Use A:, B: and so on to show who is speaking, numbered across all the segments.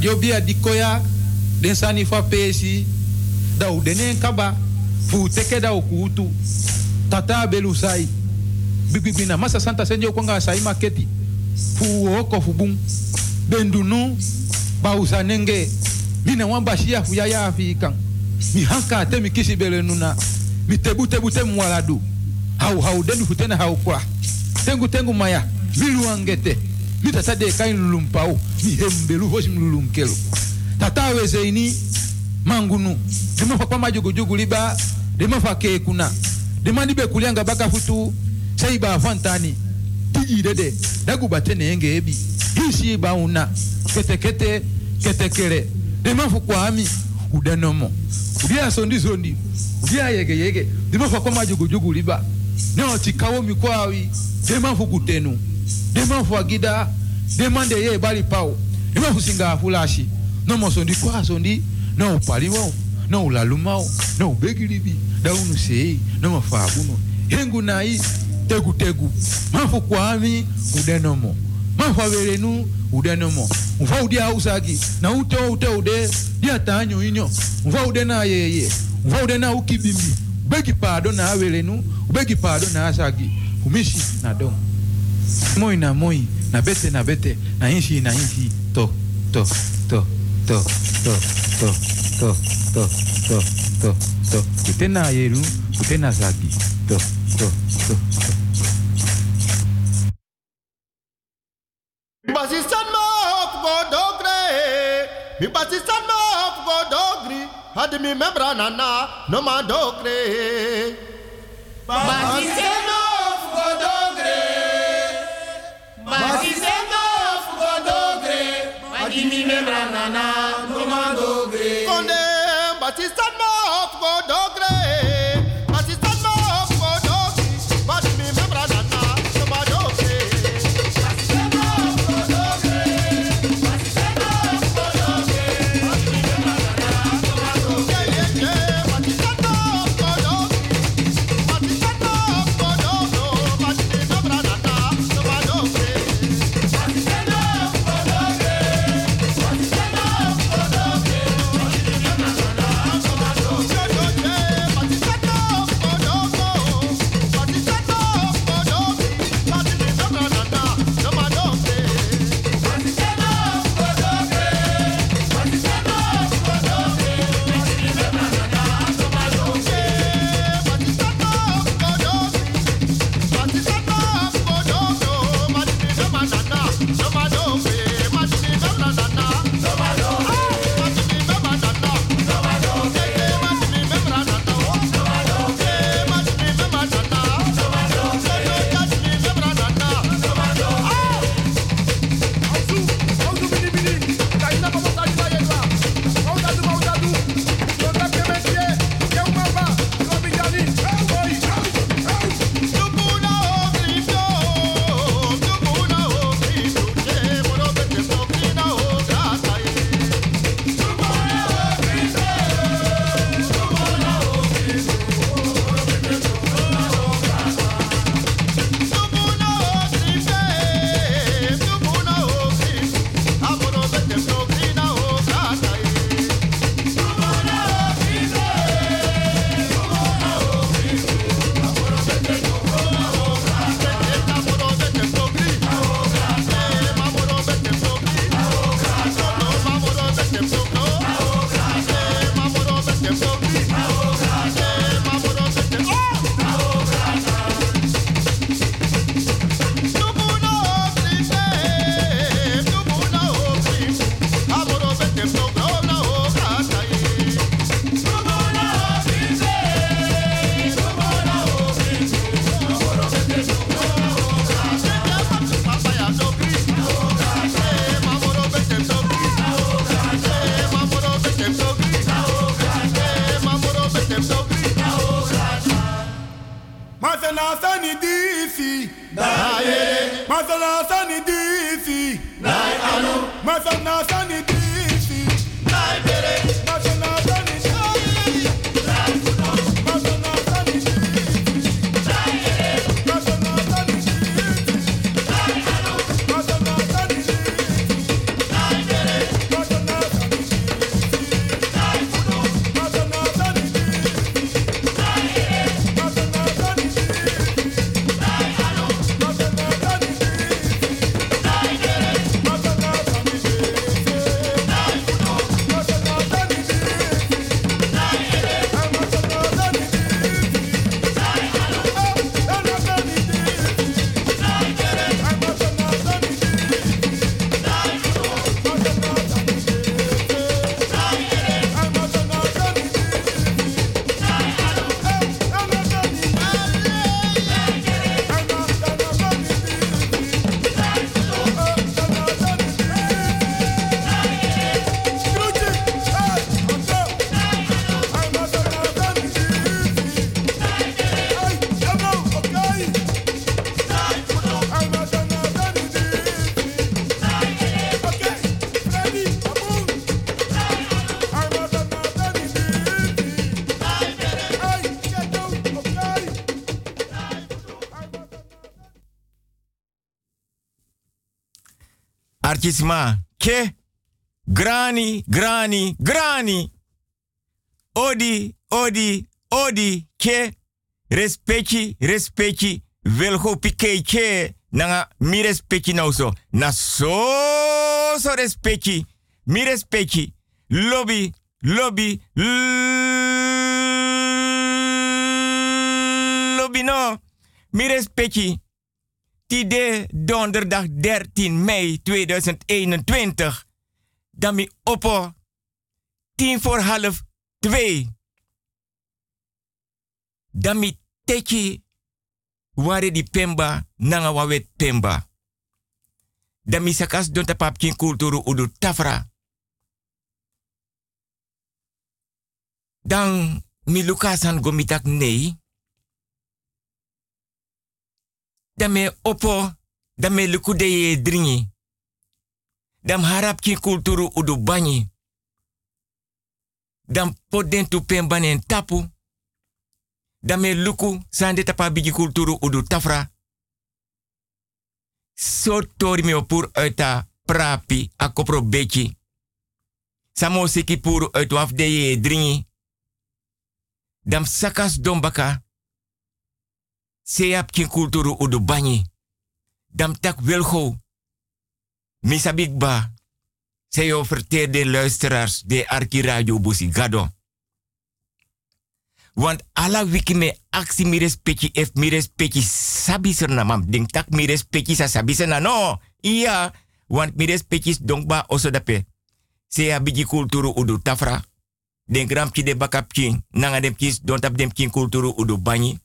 A: Je bia di koya, den sani pesi, da u denen kaba, fu teke da u kutu, tata belu sai. Masa santa senjo kwanga sai maketi, fu oko fu bendunu, ba usanenge, mina wamba shia fu ya ya afikan. Mi hanka te mi nuna, mi tebu tebu te mwaladu. Hau hau denu futena hau kwa. Tengu tengu maya, milu angete. mi tasadeka kelo tata weze ini mangunu dimafa kwa jogo liba demo fa ke kuna. Dimafa ni be kulianga baka futu bakafutu seiba fantani. Tiji dede dagu batene dagubatene ebi. Hisi ba una. Kete kete kete kere. Ketekele fa kwa ami udanomo udia sondi sondi. Udia yege yege. Dimafa kwa jogo liba. Nyo neotikawo mikwawi dimafu kutenu Deman fwa gida, deman deye bali pa ou. Deman fusinga fulashi. Non monsondi kwa sondi, non upali wao, non ulaluma wao, non ubegilibi, da unu sei, non mafabuno. Hengu na hii, tegu tegu. Mafu kwa ami, udenomo. Mafu averenu, udenomo. Mfa udia usagi, na ute ute ude, dia tanyo inyo. Mfa ude na yeye, mfa ude na ukibimbi. Ubegi pado na averenu, ubegi pado na asagi. Kumishi na domo. Moi na moi, na bete na bete, na inshi na inshi. To, to, to, to, to, to, to, to, to, to, to. Kute na yeru, kute na zagi. To, to, to, to.
B: Basistan ma hop go dogre. Mi basistan ma hop go dogri. Had mi membra nana no ma dogre.
C: Basistan
B: artists
C: and
D: Artisma. Ke. Grani, grani, grani. Odi, odi, odi. Ke. Respecti, respecti. Wilgo piketje. Nanga mi respecti nou so. Na so, so respecti. Mi respecti. Lobby, lobby, lobby no. Mi respecti. Tide donderdag 13 mei 2021. Dan mi oppo. Tien voor half twee. Dan mi teki. Ware di pemba nanga wawet pemba. Dan mi sakas don tapap kin kulturu udu tafra. Dan mi lukasan gomitak nei. Dan me opo, dan me lukude ye dringi. Dan harap kin kulturu udu banyi. Dan poden tu pembanen tapu. Dan me luku sande tapa bigi kulturu udu tafra. So tori me opur uita prapi a kopro beki. Samo seki puru uit waf de ye dringi. Dam sakas don baka. Seap kin kulturu udu banyi. Dam tak wilgo. Misabik ba. Seyo verteerde luisteraars de Arki Radio Busi Gado. Want ala wiki me aksi mi respecti ef mi respecti sabi na. Ding tak mi respecti sa sabi na no. Iya. Want mi respecti donkba oso dape. Seya bigi kulturu udu tafra den gram de bakap nanga dem kis don tap dem king kulturu udu banyi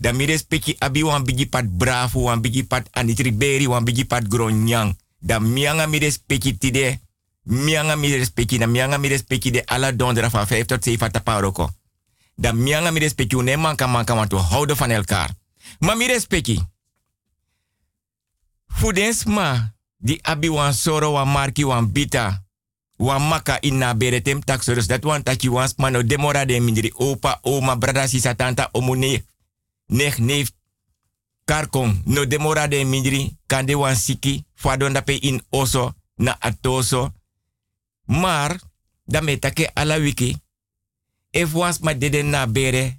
D: da mi respecti abi wan bigi pat bravo wan bigi pat anitri beri wan bigi pat gronyang. Da mianga mi respecti tide mianga mi respecti na mianga mi de ala dondra van 5 tot 7 taparoko. Da mianga mi respecti une manka manka want we houden van elkaar. Mi Fudens ma di abi wan soro wan marki wan bita wan maka inna beretem taxorus dat wan tachi wan mano demora de mindri opa oma brada sisa tanta omu ne nech neef karkon no demora de mindri kande wan siki fadon dape in oso na atoso maar dame take ala wiki if ma deden na bere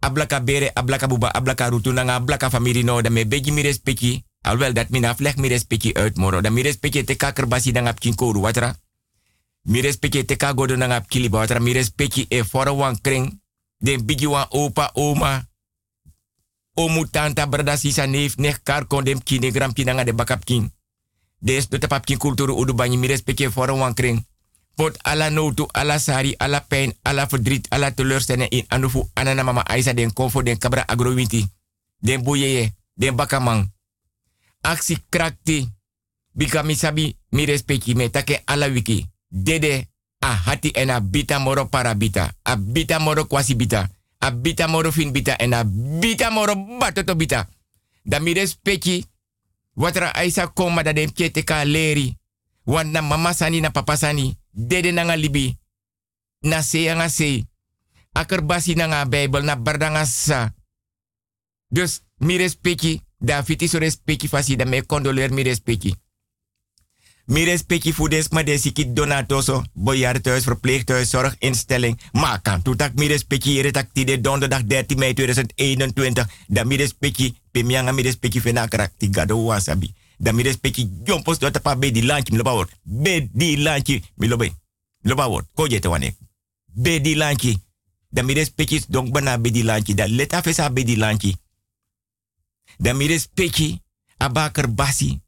D: ablaka bere ablaka buba ablaka rutu nanga ablaka famiri no dame beji mi respecti alwel dat mina vleg mi respecti uit moro da mi respecti te kaker basi ap watra Mi respecte te ka godo nanga kili bawatra. Mi respecte e foro wan kring. Den bigi wan opa, oma. Omu tanta brada sisa neef nek kar kon dem kine gram nanga de bakap king. Des do tapap king kulturu udu banyi mi respecte foro wan kring. Pot ala notu, ala sari, ala pijn, ala verdriet, ala teleurstelling in anufu anana mama Aisa den konfo den kabra agrowinti. Den boyeye, den bakamang. Aksi krakti. Bika mi sabi mi respecte me take ala wiki dede a hati en bita moro para bita. A bita moro kwasi bita. A bita moro fin bita en a bita moro batoto bita. Da mi respecti watra aisa koma da dem kete leri. Want na mama sani na papa sani. Dede nanga libi. Na se nga se. Akerbasi nanga Bijbel na bardanga sa. Dus mi respecti. Da fiti so respecti fasi da me condoleer mi respecti. Mi respecti voor des maar des ik donatoso, bejaardentehuis, verpleeghuis, zorginstelling. Maar kan toen tak mi respecti retak de donderdag 13 mei 2021. Da mi respecti, pemianga mi respecti fena karakti gado wasabi. Da mi respecti jompos do tapa be di lanchi mi loba word. Be di lanchi mi lobe. Loba word. Ko jete wane. Be di lanchi. Da mi respecti donk bana be di lanchi. Da leta fesa be lanchi. Da mi respecti abaker basi.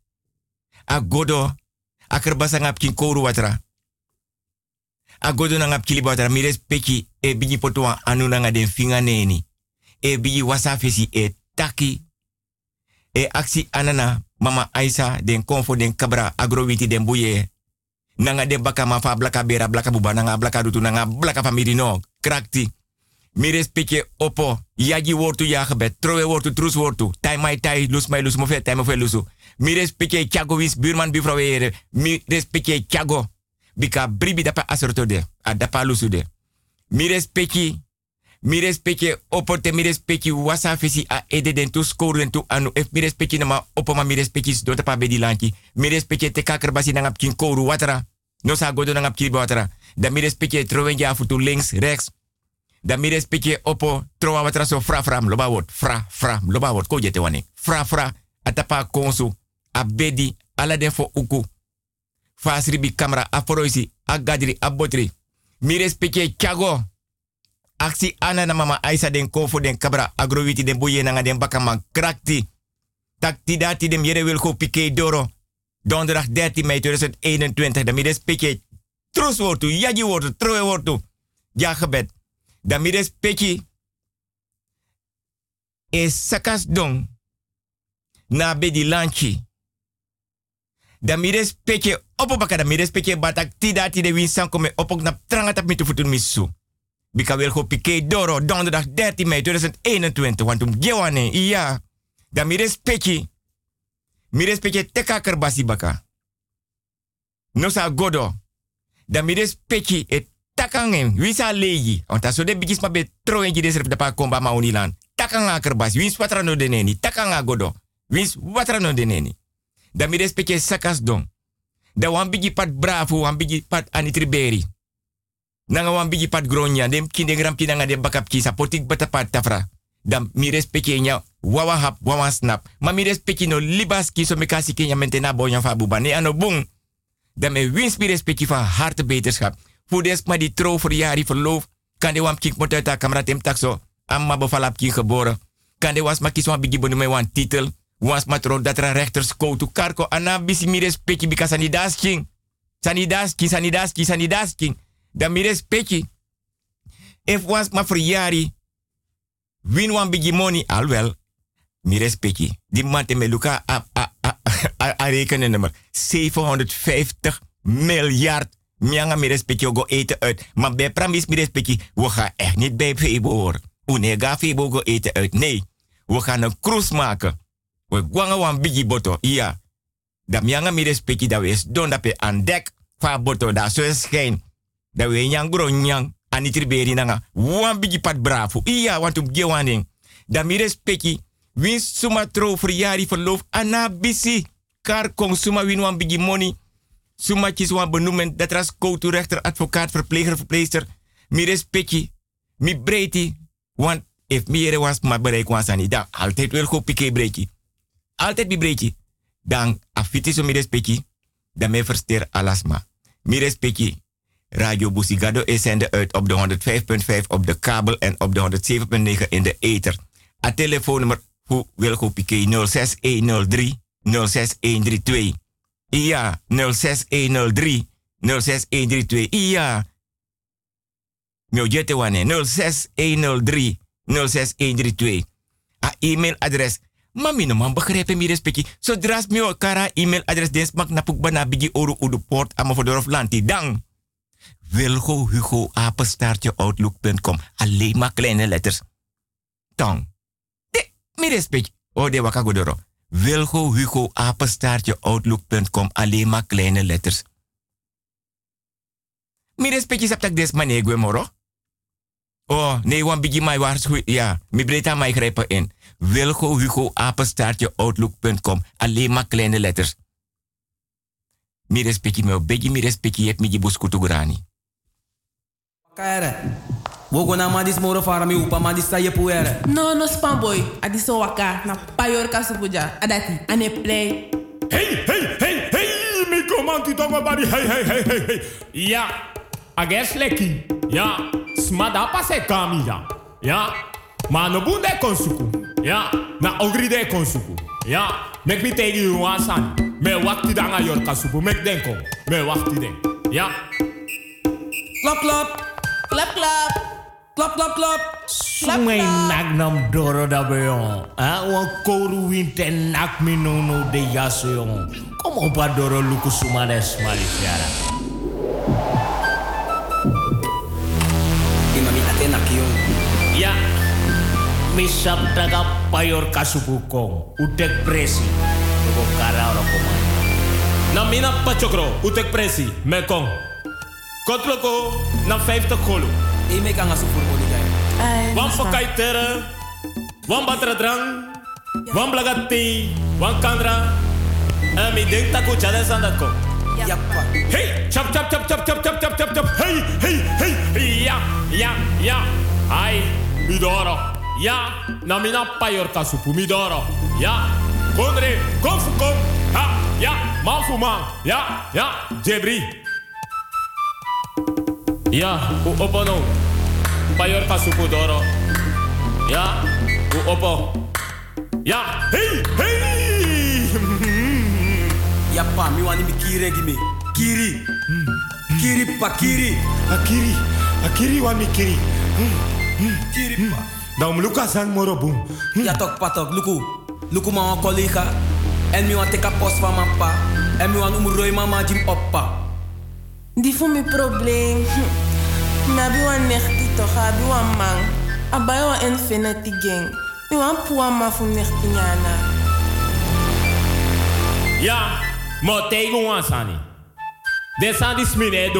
D: Agodo akerbasa ngap kin koru watra. Agodo na ngap kili watra mi respecti e bigi potoa anu nga den finga neni. E bigi wasafesi e taki. E aksi anana mama Aisa den konfo den kabra agrowiti den buye. Nanga den baka ma fa blaka bera blaka buba nanga blaka dutu nanga blaka famiri no. Krakti. Mi respecte opo. Yagi wortu ya gebed. Trowe wortu trus wortu. Tai mai tai lus mai lus mo fe tai mo fe lusu. Mi respecte Thiago wins buurman buurvrouw ere. Mi respecte Thiago. Bika bribi dapa asorto de. A dapa lusu de. Mi respecte. Mi respecte opo te mi respecte wasa a ede den tu skoru den tu anu. If mi respecte nama opo ma mi respecte do pa bedi lanki. Mi respecte te kaker basi nangap kin koru watera. No sa godo nangap kin watera. Da mi respecte trowen ja futu links, rechts. Da mi respecte opo trowa watera so fra fra loba wot. Fra fra loba wot ko jete wane. Fra fra atapa konsu. A bedi ala den fo uku. Fasri bi kamera aforoisi agadri abotri. Mi respecte chago aksi ana na mama Aisa den kofo den kabra agrowiti den boye nanga den bakama krakti. Takti dati dem yere wil go pike doro. Donderdag 13 mei 2021. Dan mides pike trus wortu, yaji wortu, troe wortu. Ja gebed. Dan mides peke e sakas don na bedi lanchi. Dan mides peke opo baka dan mides peke batak ti dati de winsan kome opok na tranga mitu futun misu. Bika wil go pike doro donderdag 13 mei 2021. Want um gewane, iya. Da mi respecti. Mi respecti teka kerbasi baka. No sa godo. Da mi respecti e takangen. Wisa leji. Want aso de bigis ma be tro en jides rep dapa komba ma unilan. Takanga kerbasi. Wins watra no deneni. Takanga godo. Wins watra no deneni. Da mi respecti sakas don. Da wan bigi pat bravo, wan bigi pat anitriberi nanga wan bigi pat gronya dem kinde gram nanga dem bakap kisa potik tafra. Dam mi respecte nya wawa hap wawa snap. Ma mi respecte no libas kiso me kasi kenya mentena bonya fa ne ano bung. Dam me wins mi respecte van harte beterschap voor ma die tro voor jari verloof kan de wan kik moteta kamera tem takso amma bevalap ki geboren kan de was ma kiso wan bigi bonu me wan titel was ma tro datra rechters ko tu karko ana bisi mi respecte bika sanidas king sanidas king sanidas king sanidas king dan mi respecti. If was ma friari, win wan bigi money, alwel, mi respecti. Die man te me luka a, a, a, a, a rekenen nummer. 750 miljard. Mianga mi respecti go eten uit. Maar bij pramis mi respecti, we gaan echt niet bij Febo hoor. Une ga Febo go eten uit. Nee, we gaan een cruise maken. We gaan wan bigi boto. Ja. Dat mianga mi respecti dat we is don dat pe aan dek. Fa boto. Dat zo schijn da we nyang bro nyang. Ani triberi nanga. Wan bigi pat bravo iya want to gewaning da mi respecti win suma tro friari verloof ana bisi kar kong suma win wan bigi money suma kis wan benoemen. Dat ras to rechter advocaat verpleger verpleegster. Mi respecti mi breiti. Want if mi ere was ma bereik wan sani dan altijd wel go pike breiki altijd mi breiki dan afiti so mi respecti dan me verster alasma mi respecti Radio Busigado is zender uit op de 105.5 op de kabel en op de 107.9 in de ether. A telefoonnummer voor Wilgo Piqué 06103 06132. Ja, 06103 06132. Ja. Wane 06103 06132. A e-mailadres Mami no man begrijpen mi respecti. Zodra mi kara e-mailadres des mak napuk bana bigi oru udu port ama fodorof lanti dang. Wilgo Hugo apenstaartje outlook.com. Alleen maar kleine letters. Tang. De, mi respect. Oh, de waka godoro. Wilgo Hugo apenstaartje outlook.com. Alleen maar kleine letters. Mi respect is dat des manego moro. Oh, nee, wan bigi mai waarschuwing. Ja, mi breta mij grijpen in. Wilgo Hugo apenstaartje outlook.com. Alleen maar kleine letters. Mi respecti me begi mi respecti het mi gibus kutugurani.
E: Kare. Wogo na madis moro fara mi upa madis sa yepu ere.
F: No, no spam boy. Adi so waka na payor kasupuja. Adati, ane play.
C: Hey, hey, hey, hey, mi komanti tongo bari, hey, hey, hey, hey, hey. Ja, ages leki. Ja, smada pase kami ja. Ja, ma no bunde konsuku. Ja, na ogri de konsuku. Ja, mek mi tegi you wasan. Me wakti danga yor kasupu, mek denko. Me wakti den. Ja.
E: Klap, klap.
F: Klap, klap.
E: Klap, klap, klap.
G: Sumay nak nam doro da beyon. Ah, wan koru winte nak mi no no de yaso yon. Kom op a doro luku sumades malisiara.
E: Imami ate nak yon.
G: Ya. Mi sap daga payor kasuku kong. Utek presi. Tuko kara ora komay.
C: Na mina pachokro, utek presi, me kong. Kotloko, na 50 golo.
E: E me kanga su furbo ni gaya.
C: Wan
F: Mustafa.
C: pakaitere, wan batradrang, wan blagati, wan kandra. En mi denk dat ik jaren aan dat kom.
E: Ja, pa.
C: Hey, chop chop chop chop chop chop chop chop chop. Hey, hey, hey. Ja, ja, ja. Ai, midoro. Ja, na mina payor kasupu midoro. Ja, konre, kom fu kom. Ha, ja, man fu man. Ja, ja, Jebri. Ja, u opo no. Payor kasupu doro. Ja, u opo. Ja, hey, hey.
E: Ja, pa. Mi wani mi kiri gi me. Kiri. Kiri, pa. Kiri.
C: Akiri, akiri wa mikiri.
E: Kiri, pa.
C: Dan luka sang morobu. Hm.
E: Ja tok patok, luku. Luku ma collega. En mi wan teka post van mijn pa. En mi wan nou umuroi mama jim oppa.
F: Di voor mijn probleem. Nabi hmm. wan nechti toch, abi wan man. Abai wan infinity gang. Mi wan puwa ma fu nechti nyana.
C: Ja, mo tegen wan sani. De sani smine.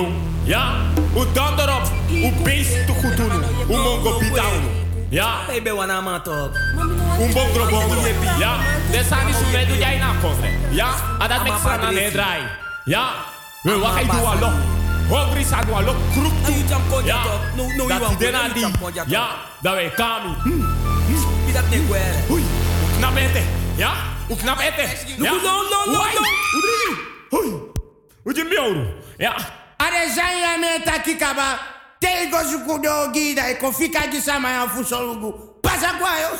C: Ja, u donder op. U beest te goed doen. U mongo bidaunen. Ja.
E: Baby wana matok. Un
C: bom drobo yepi. Ja. Desani sube du jai. Ja. Adat mek sana ne draai. Ja. We wachten kai du alo.
E: Hungry sa du alo. Ja. No no you are
C: Dena
E: di. Ja.
C: Da we kami.
E: Hmm. Bidat ne.
C: Hui. Ja. U knap.
E: No no no no.
C: Hui. Ja.
H: Are jai. Tem gosto com Guida. e com fica de samanha, fussolugo, passa com
D: a eu.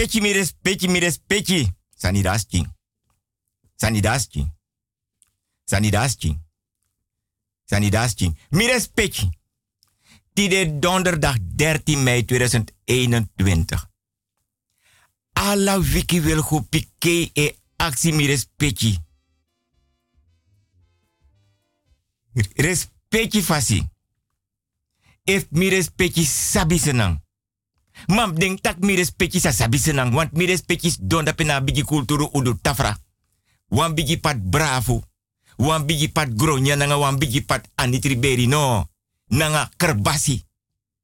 D: Mi respecti, mi respecti, mi respecti. Sanidaski. Sanidaski. Sanidaski. Sanidaski. Mi respecti. Tide donderdag 13 mei 2021. Alla wiki wil go e actie mi respecti. Respecti fasi. If mi respecti sabi. Mam denk tak mi respecti sa sabi senang. Want mi respecti don da pena bigi kulturu udu tafra. Wan bigi pat bravo. Wan bigi pat gronya nanga wan bigi pat anitri beri no. Nanga kerbasi.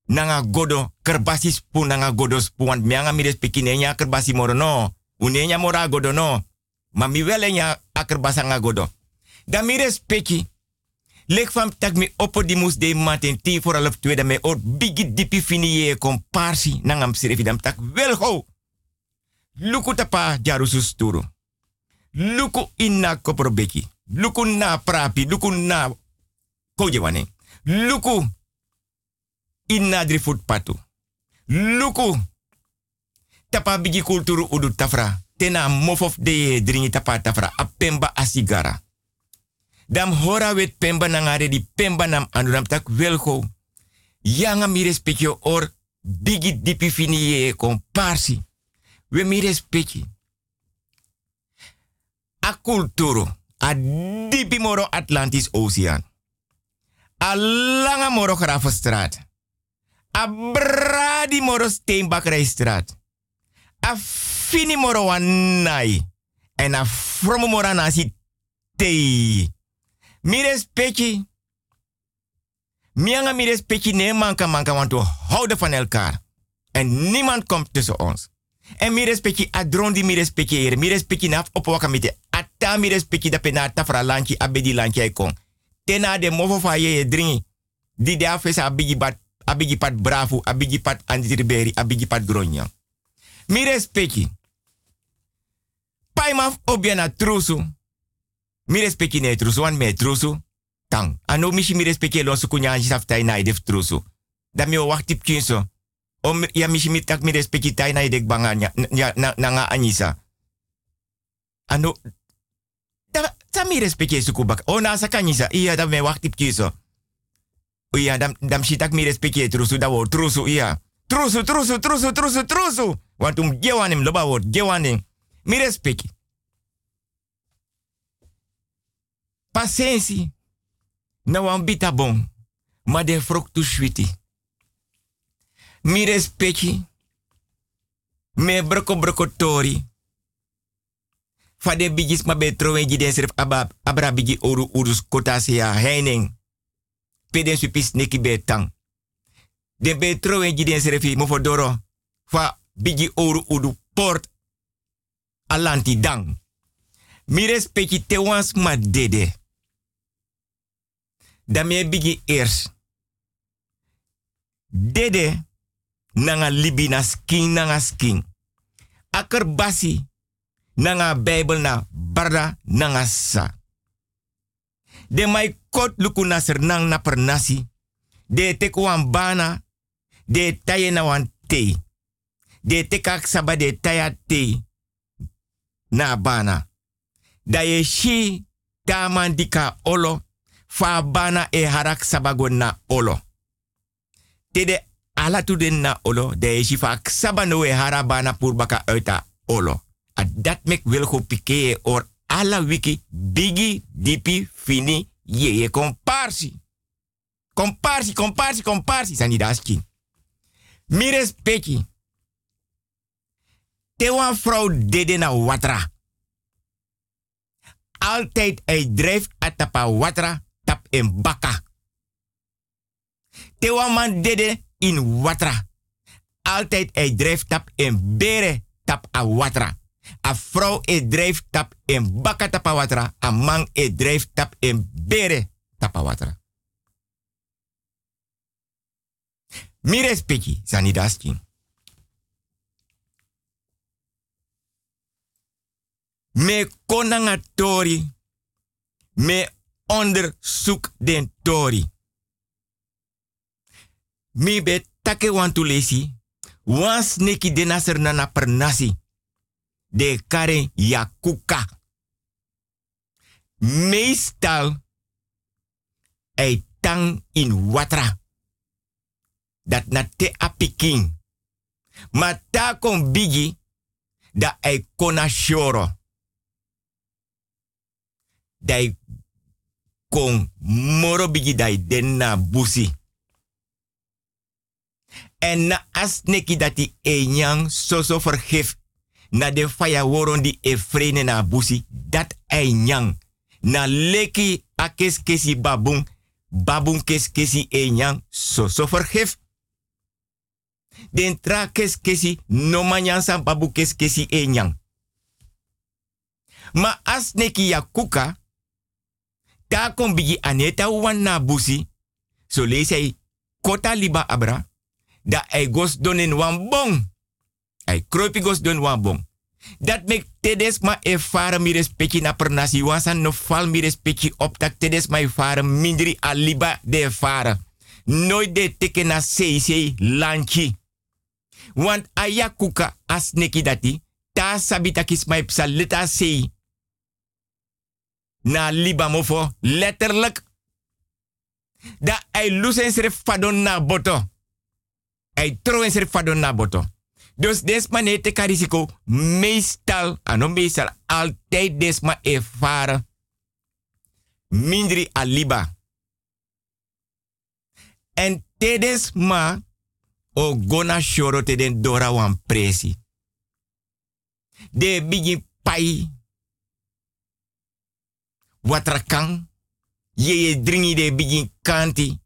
D: Nanga godo kerbasi spu nanga godo spu. Want mianga mi respecti nenya kerbasi moro no. Unenya mora godo no. Ma mi welenya akerbasa nga godo. Da mi respecti. Lek van tak mi oppo di de maten ti voor half twee dat me or bigi dipi fini ye komparsi nangam sirefi dam tak wel go. Luku tapa jarusu sturu. Luku inna koprobeki. Luku na prapi, luku na. Luku inna dri food patu. Luku tapa bigi kulturu udu tafra. Tena mofof de dringi tapa tafra. Apemba asigara. Dam hora wet pemba nangare di pemba nam anduram tak welgo. Yanga mi respectio or bigi dipi fini ye komparsi. We mi respecti. A kulturo. A dipi moro Atlantis Oceaan. A langa moro Gravenstraat. A bradi moro Steenbakkerijstraat. A fini moro wanai. En a fromo moro nasi tei. Mi respecti. Mianga mi respecti nee manka manka want we houden van elkaar. En niemand komt tussen ons. En mi respecti adron di respecti ere. Mi respecti naf op wakamite. Ata mi respecti da pena tafra lanchi abedi lanchi kon. Tena de mofo fa ye dringi. Di de afesa abigi bat abigi pat bravo, abigi pat andiriberi, abigi pat gronya. Mi respecti. Paimaf obiana trusu. Mi respecti ne trusu, wan me trusu. Tang. Ano mishi mi respecti lo su kunya anji saftai na idef trusu. Da o kinso. Om ya mishi mi tak mi respecti tai na idek banga na anisa. Ano da ta mi respecti su kubak. O na sa kanisa. Iya da me wacht tip dam dam shitak mi respecti trusu da wo trusu iya. Trusu trusu trusu trusu trusu. Want um gewanim loba wo gewanim. Mi. Pasensi. Na wan bita bon. Ma de fruktu switi. Mi respecti. Me broko broko tori. Fa de bigis ma be trowe ji den serf aba abra bigi oru urus kota ya heining. Peden supis neki be tang. De be trowe ji den serfi mo fodoro. Fa bigi oru udu port. Alanti dang. Mi te wans ma dede. Dame bigi ers. Dede nanga libi na skin nanga skin. Aker basi nanga Bijbel na barda nanga sa. De mai kot luku na sernang na pernasi. De tek wan bana. De taye na. De tekak saba de taya. Na bana. Da ye shi olo fa bana e harak sabago na olo. Tede ala den na olo, de si fa sabano e harabana purbaka uita olo. A dat mek wil pike or ala wiki bigi dipi fini ye ye komparsi. Komparsi, komparsi, komparsi, sani daski. Mi respecti. Te wan vrouw dede na watra. Altijd hij drijft atapa watra tap en baka. Te wan man dede in watra. Altijd hij drijft tap en bere tap a watra. A vrouw e drijft tap en baka tap a watra. A man e drijft tap en bere tap a watra. Mi respecti, sanidaski. Me konanga tori. Me onderzoek den tori. Mi be take wan tu lesi. Wan sneki de naser nana nasi. De kare yakuka. Meestal. Ei tang in watra. Dat na te apiking. Ma ta kon bigi. Da ei kona shoro. Dai kon moro bigi dai den na busi. En na as neki dati e nyang soso vergif. Na de faya woron di e na busi. Dat e. Na leki a kes kesi babung. Babung kes kesi e nyang soso vergif. Den tra kes kesi no manyan san babu kes kesi e. Ma as neki ya kuka. Ta kon bigi aneta wan na busi. So lees kota liba abra. Da hij gos donen wan bong. Hij kroipi gos don wan bong. Dat mek tedes ma e fare mi respecti na per nasi no fal mi respecti op tak tedes ma e fare mindri aliba de fare. Nooit de teke na sei lanchi. Want aya kuka as neki dati, ta sabita kis mai psa leta sei. Na liba mofo, letterlijk. Da ay lusen serif fadon na boto. Ay troen serif fadon na boto. Dus desma ne te karisiko meestal, ano meestal, altijd desma ervaren. Mindri aliba. En tedes ma o gona shoro te den dora wan presi. De bigi pai. Watrakang. Ye ye dringi de bigi kanti.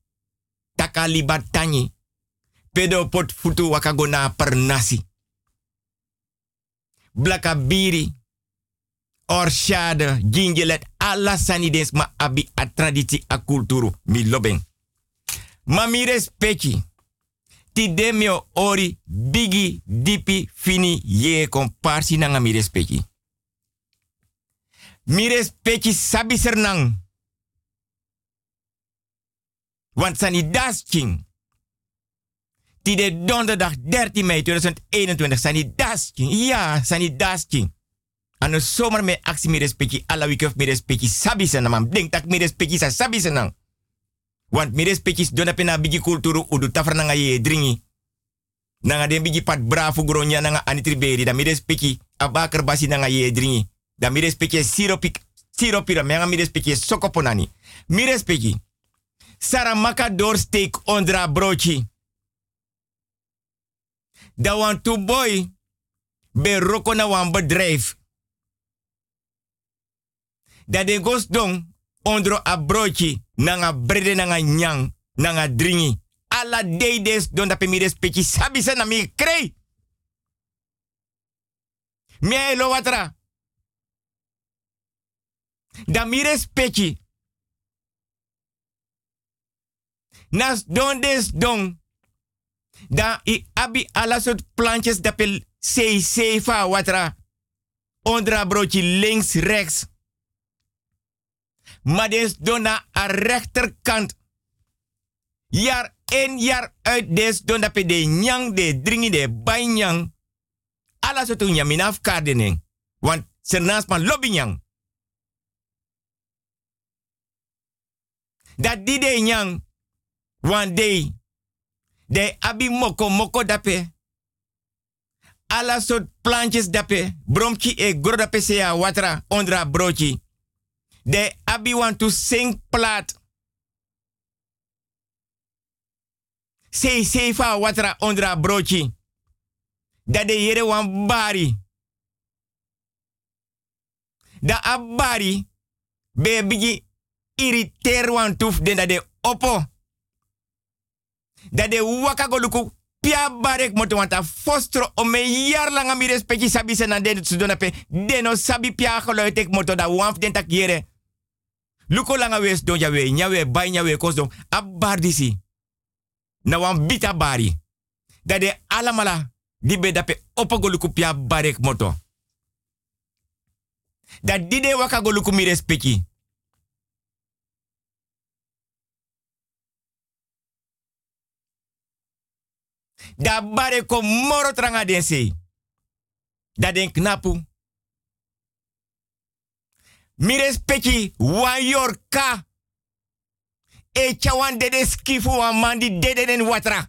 D: Taka liba tanyi. Pedo pot futu wakagona per nasi. Blaka biri. Orshade, gingelet, alla sanidens ma abi a traditie a kulturu. Mi loben. Ma mi respecti. Ti demio ori bigi dipi fini ye komparsi nanga mi respecti. Mi respecti sabi sernang. Want sani das king. Ti de donderdag 13 mei 2021 sani das king. Ja, sani das king. Ano zomer me actie mi respecti alla week mi respecti sabi sernang. Denk tak mi respecti sa sabi sernang. Want mi respectis dona pena bigi kulturu udu ye dringi. Nanga den bigi pat bravo gronya nanga anitri beri da mi respecti abaker basi nanga ye dringi. Da mi respecti siropi siropira menga mi sokoponani. Mi respecti. Saramaka doorsteek ondra brochi. Da wan tu boy be roko na wan bedrijf. Da de gos dong ondro a nanga brede nanga nyang nanga dringi. Alla deides don da mi respecti sabi na mi krei. Watra. Da mi respecti. Nas don des don. Da i abi alla soort plantjes sei sei fa watra. Ondra broodje links rechts. Maar des dona a rechterkant. Jaar in jaar uit des dona pe de nyang de dringi de bay nyang. Alla soort nyaminaf kardening. Want sernas man lobby nyang. Dat die de nyang. Want de. De abi moko moko dape. Alla soort plantjes dape. Bromchi e gro dape se watra ondra brochi. De abi want to sing plat. Sei fa watra ondra brochi. Da de yere wan bari. Da abari. Be irriteer wan tuf den da de opo. Da de waka pia barek moto wanta fostro o me yar langa mi respecti sabi se na den pe deno sabi pia moto da wanf den tak. Luko langa wes don ya we, nya we, bay nya we, kos don. Abardisi. Na wan bita bari. Da de alamala. Di be dape opogo luku pia barek moto. Da dide waka go luku mi respecti. Da bare ko moro tranga den. Da den knapu. Mi respecti wan yorka. E chawan dede skifu wan mandi dede den watra.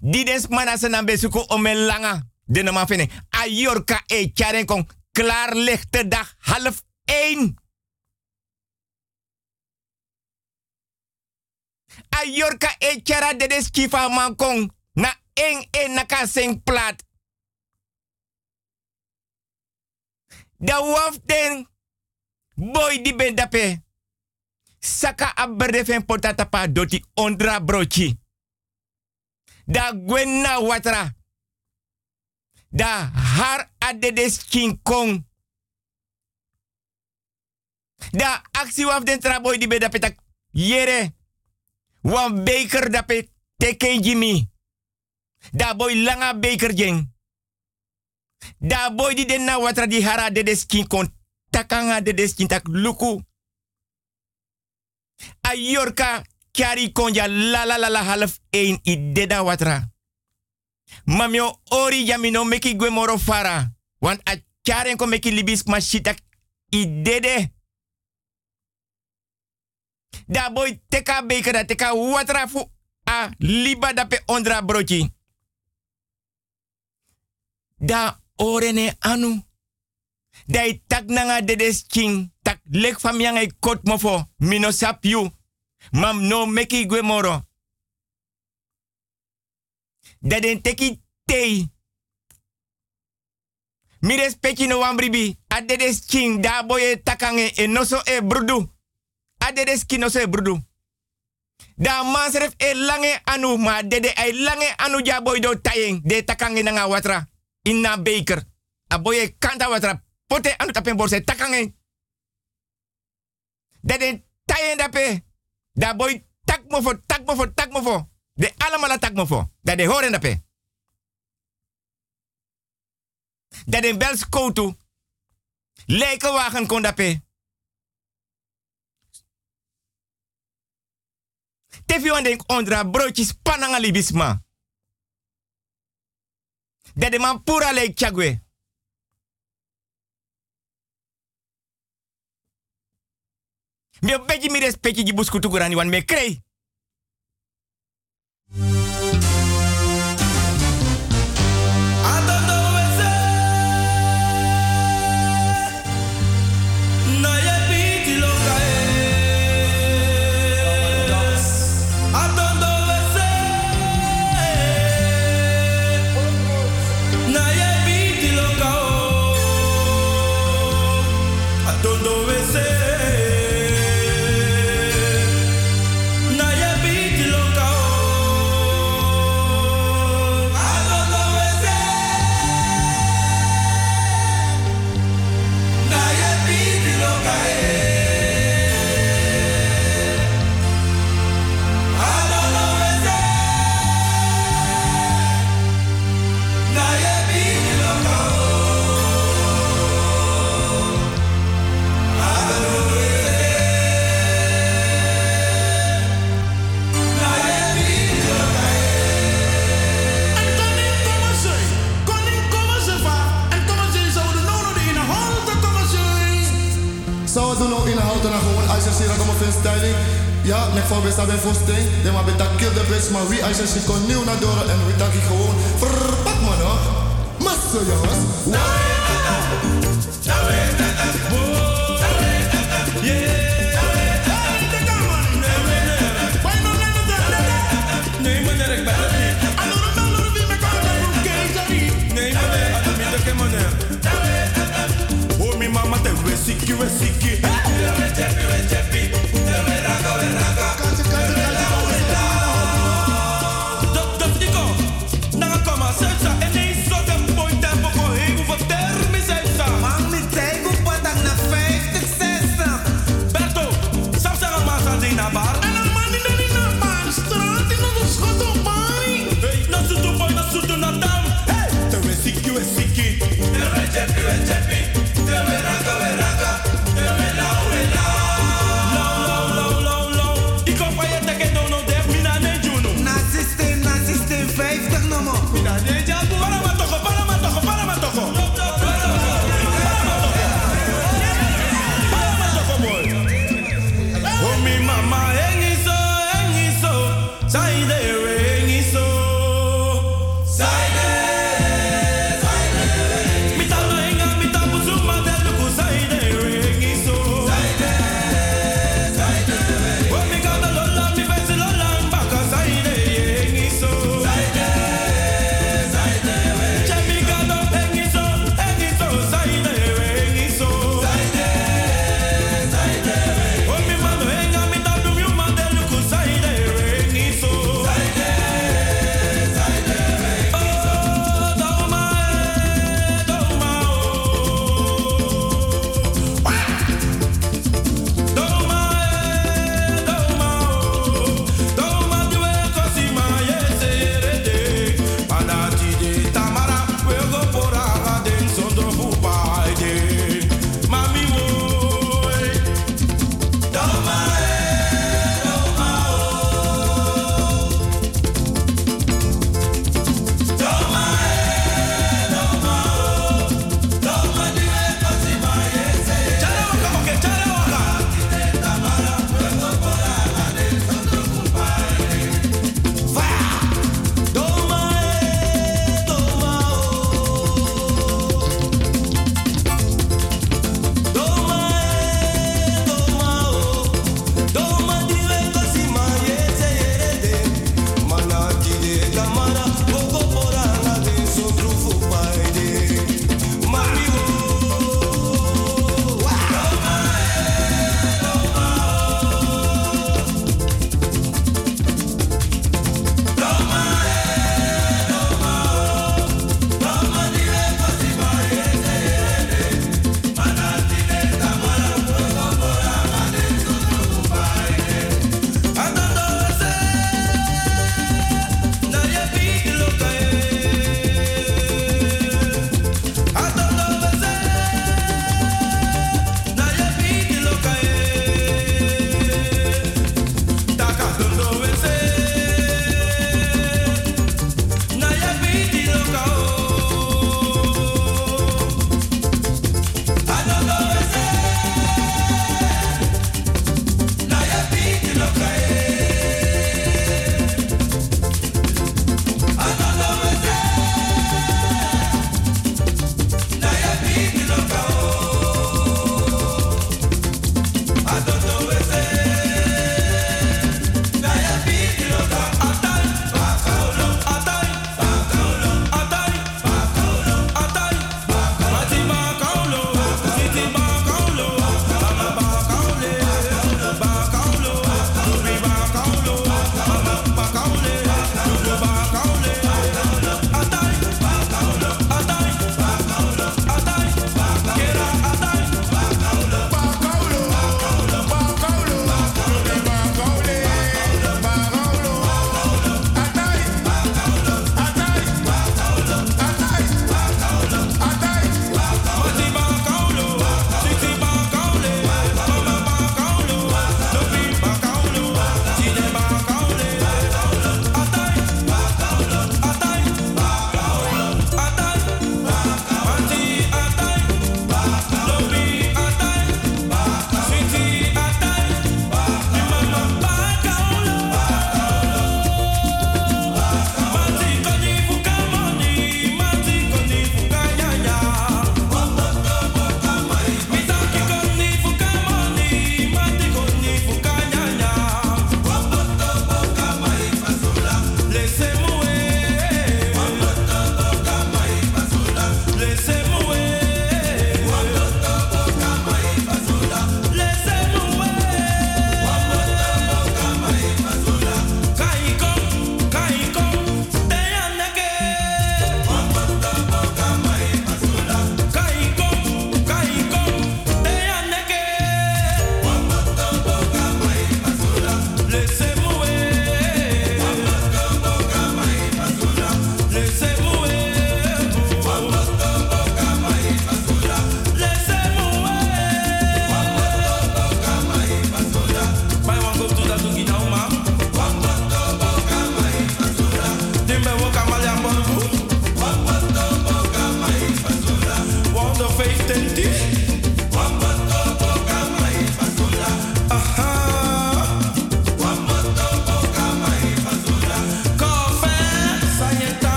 D: Didens mana senan besuko ome langa. Man fene. A yorka e charen kon klaar lichte dag half één. A yorka e chara dede skifa man kon. Na en naka sing plat. Da boy di ben dape. Saka aberde fen potata pa doti ondra brochi. Da gwenna watra. Da har adedes king kong. Da actie waf den traboy di beda petak. Yere. Wan beker da pet teken jimi. Da boy langa beker jeng. Da boy di den na watra di hara de deskin kon takanga de deskin tak luku. A yorka kyari konja la la la la half ein i deda watra. Mamio ori jamino meki gwe moro fara. Want a kyaren ko meki libis mashitak i dede. Da boy teka beker da teka watra fu a liba da pe ondra brochi. Da orene anu. Dai tak nanga dedes king. Tak lek fam e kot mofo. Mino sap you. Mam no meki gwe moro. Da den teki tei. Mi respecti no wambribi. A dedes king da boye takange e noso e brudu. A dedes king noso e brudu. Da mansref e lange anu ma dede ay lange anu ja boy do tayeng de takange nanga watra. Inna baker. A boye kanta watra. Pote anu tapen borse takange. Dede tayeng dape. Da boy tak mofo, tak mofo, tak mofo. De allemaal tak mofo. Da de horen dape. Dat de bels koutu. Lijkenwagen kon dape. Tefi wan denk ondra broodjes pananga libisma. Dat de man pura leek chagwe. Mi een beetje meer respectje die buskutu wan me.
B: Zou ze nou inhouden en gewoon als je ziet dat ik vind styling. Ja, nek voor best hebben voorsteen. De maar beta kill de best, maar wie als je ziet kon nieuw naar door en wie tak ik gewoon verpak man hoor. Massa jongens.
I: Oh, die niet naar bar straat, die nog een schot op mij. Hey, na su tu boy, na su tu na dam. Hey, te we siki, we siki. Te we jepi,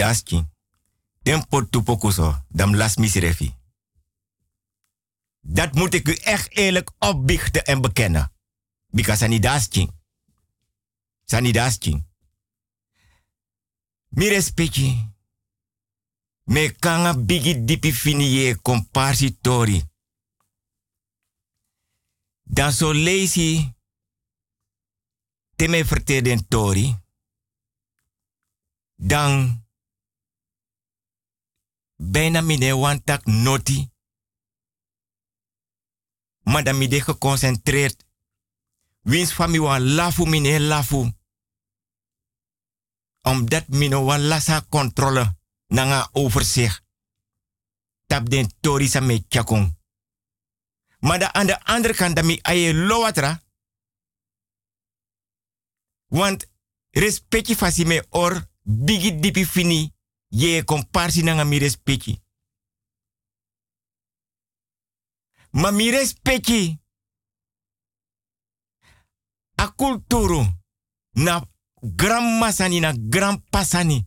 D: respecti, sani daski. Tempo tupokuso, dam las misrefi. Dat moet ik u echt eerlijk opbiechten en bekennen. Because sani daski. Sani daski. Mi respecti. Me kanga bigi dipi fini ye komparsi tori. Dan so lazy. Te me verteden tori dan bijna mine wantak noti. Maar dan mide geconcentreerd. Wins van mi wan lafu mine lafu. Omdat mine wan lasa controle nanga overzicht. Tap den tori sa me chakong. Maar da aan de andere kant dat mi aye lowatra. Want respecti fasi me or bigi dipi fini ye komparsi nanga mi respecti. Ma mi. A kulturu na grandma sani na grandpa sani.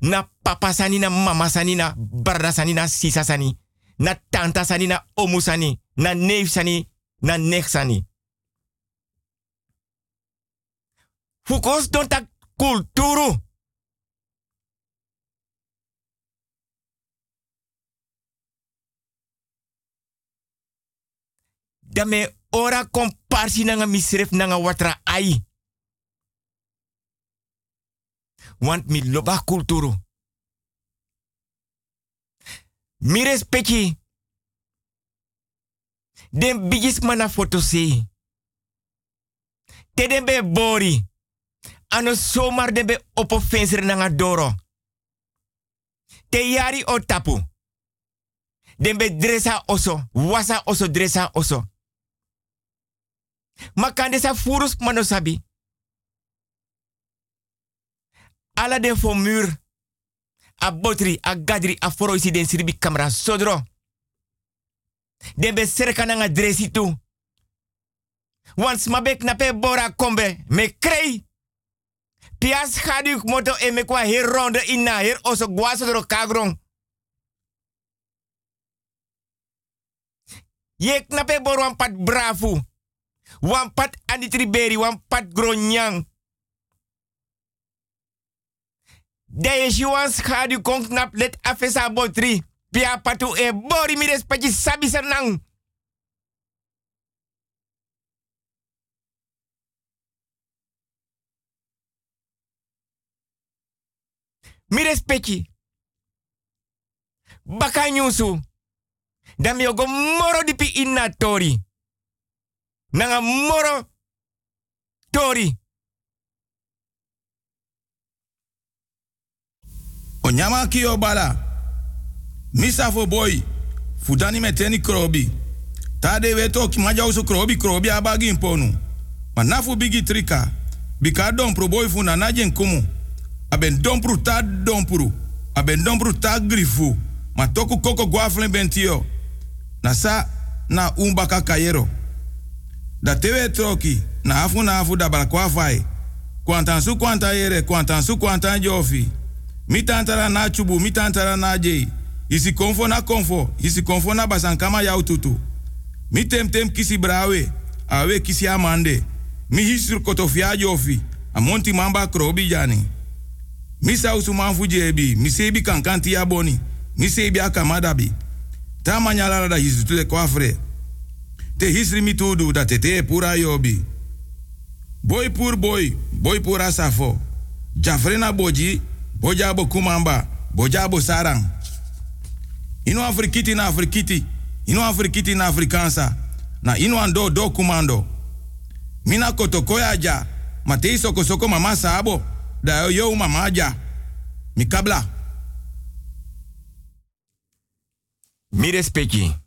D: Na papa sani na mama sani na brada sani na sisa sani. Na tanta sani na omu sani. Na neef sani na nek sani. Fukos don tak kulturu. Dame ora komparsi nanga misref nanga watra ai. Want mi loba kulturu. Mi respecti. Den bigis mana foto. Te den be bori. Ano somar den be opo fenser nanga doro. Te yari o tapu. Den be dresa oso. Wasa oso dresa oso. Makande sa furus mano sabi. Ala den fo muur. A botri, a gadri, a foro isi den siribi kamera sodro. Den be serka nanga dresi tu. Want smabek na pe bora kombe. Me krei. Pias gaduk moto e me kwa her ronde inna her oso guaso dro. Yek na pe bor wan pat brafu. Wan pat anitriberi, wan pat gronyang. De is juan schadu kon knap let afesa botri. Pia patu e bori mi respecti sabi senang. Mi respecti. Bakanyusu. Dan mi moro dipi inna tori. Nanga moro tori.
J: O nyama kio bala. Misa fo boy. Fudani meteni krobi. Tade weto ki maja usu krobi krobi abagi imponu. Manafu bigi trika. Bika dompru boy najen kumu. Aben dompru ta dompru. Aben dompru ta grifu. Ma toku koko guaflen bentio. Na sa na umbaka kayero. Da tewe troki. Na afu da balakwa fai. Kwantan su kwanta yere, kwantan su kwantan jofi. Mi tantara na chubu, mi na. Isi konfo na konfo, isi konfo na basankama yau tutu. Mi tem tem kisi brawe, awe kisi amande. Mi hisur kotofia jofi, amonti mamba krobi jani. Mi sausu manfu jebi, mi sebi kankanti ya boni. Mi sebi akamadabi. Ta manyala da hisu tule kwafre. Te hisri mi tete pura yobi. Boy pur boy, boy pura safo. Jafrena boji, bojabo kumamba, bojabo sarang. Ino afrikiti na afrikiti, ino afrikiti na afrikansa, na ino ando do kumando. Mina kotokoya ja, matei soko soko mama sabo, da yo mama ja. Mikabla.
D: Mi respecti.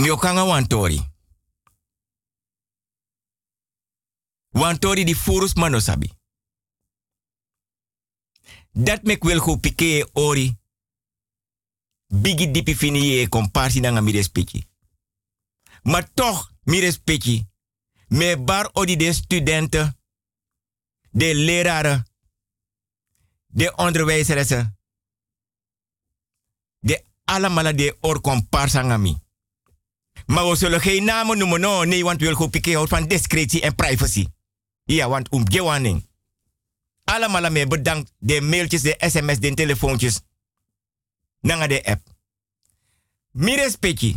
D: Mi okanga wantori. Wantori di furus manosabi. Dat mek wel go pike ori. Bigi dipi fini e komparsi nanga mi respecti. Maar toch, mi respecti. Me bar odi de studenten, de leraren, de onderwijzeressen, de allemaal de or comparsangami. Maar we zullen geen namen noemen, no. Nee, want we willen goed pikken van discretie en privacy. Ja, want om gewaning. Allemaal mee bedankt. De mailtjes, de sms, de telefoontjes. Nanga de app. Mi respecti.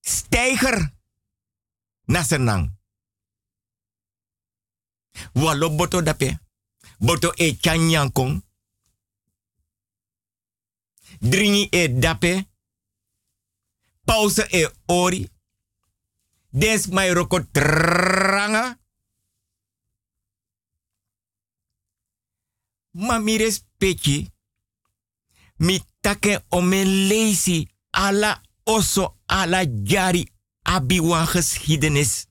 D: Stijger. Nasernang. Walo boto dape. Boto e chanyankong. Dringi e dape. Pauze e ori. Des mai roko tranga. Ma mi respecti. Mi take ome ala oso ala jari abiwa geschiedenis.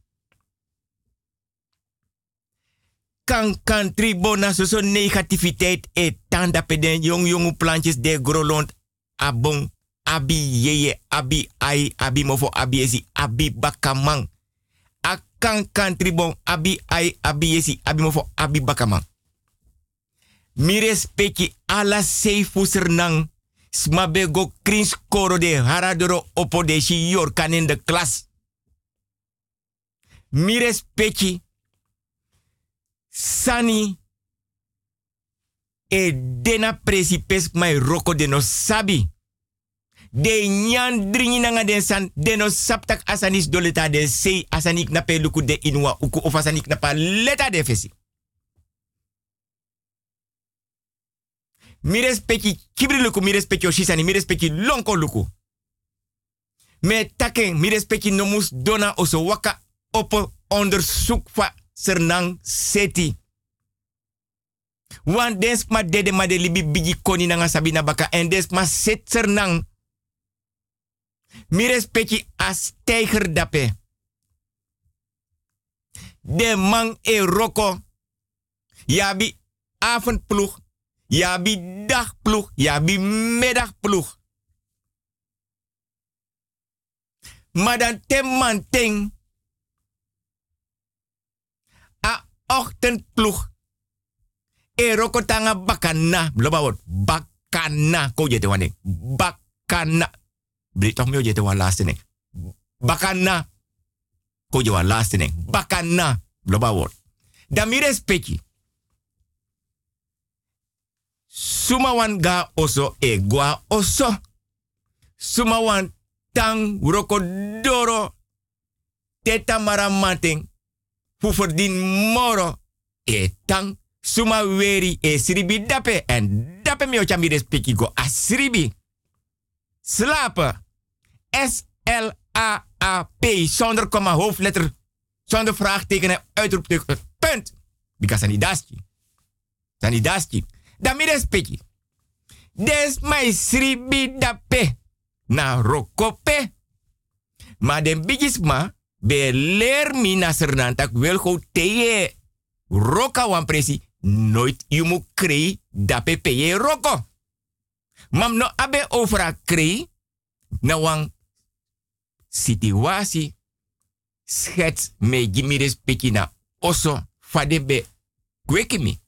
D: Kan kan tribona so negativiteit e tanda peden jong jonge plantjes de grolond abong abi yeye abi ai abi mofo abi esi abi bakamang. Akan kan tribon abi ai abi esi abi mofo abi bakamang. Mi respecti ala seifuser nang smabe go krins koro de haradoro opo de in de klas. Mi respecti sani E dena presipes mai roko de no sabi. De nyan dringi nanga den san de no saptak asanis doleta de sei asanik na luku de inwa uku of asanik na pa leta de fesi. Mi respecti kibri luku, mi respecti oshisani, mi respecti lonko luku. Me taken, mi respecti nomus dona oso waka op onderzoek van Sernang Seti. Wan des ma dede ma de libi bigi koni nanga sabina baka en des ma set Sernang. Mi respecti a steiger dape. De man e roko. Yabi avondploeg. Yabi dagploeg. Yabi middagploeg. Maar ten man ting. A ochtendploeg. E roko tanga bakana. Bloba word. Bakana. Ko jete wane. Bakana. Bri toch mio jete wan nek. Je wan laatste nek. Bakana. Bloba word. Dan mi. Suma ga oso e gwa oso. Suma wan tang roko doro. Teta moro. E tang suma weri e sribi dape. En dape mi ocha mi respecti go a sribi. Slapen. S-L-A-A-P. Zonder komma hoofdletter. Zonder vraagteken en uitroepteken. Punt. Because ani daski. Ani daski. Dan mi respecti. Des mai sribi dape. Na rokope. Maar den bigisma. Be leer mi na sernantak wel go. Roka wan presi. Nooit you mu krei dape peye roko. Mam no abe over krei. Na wan situatie. Schets me gimi respecti na oso. Fade be kwekimi.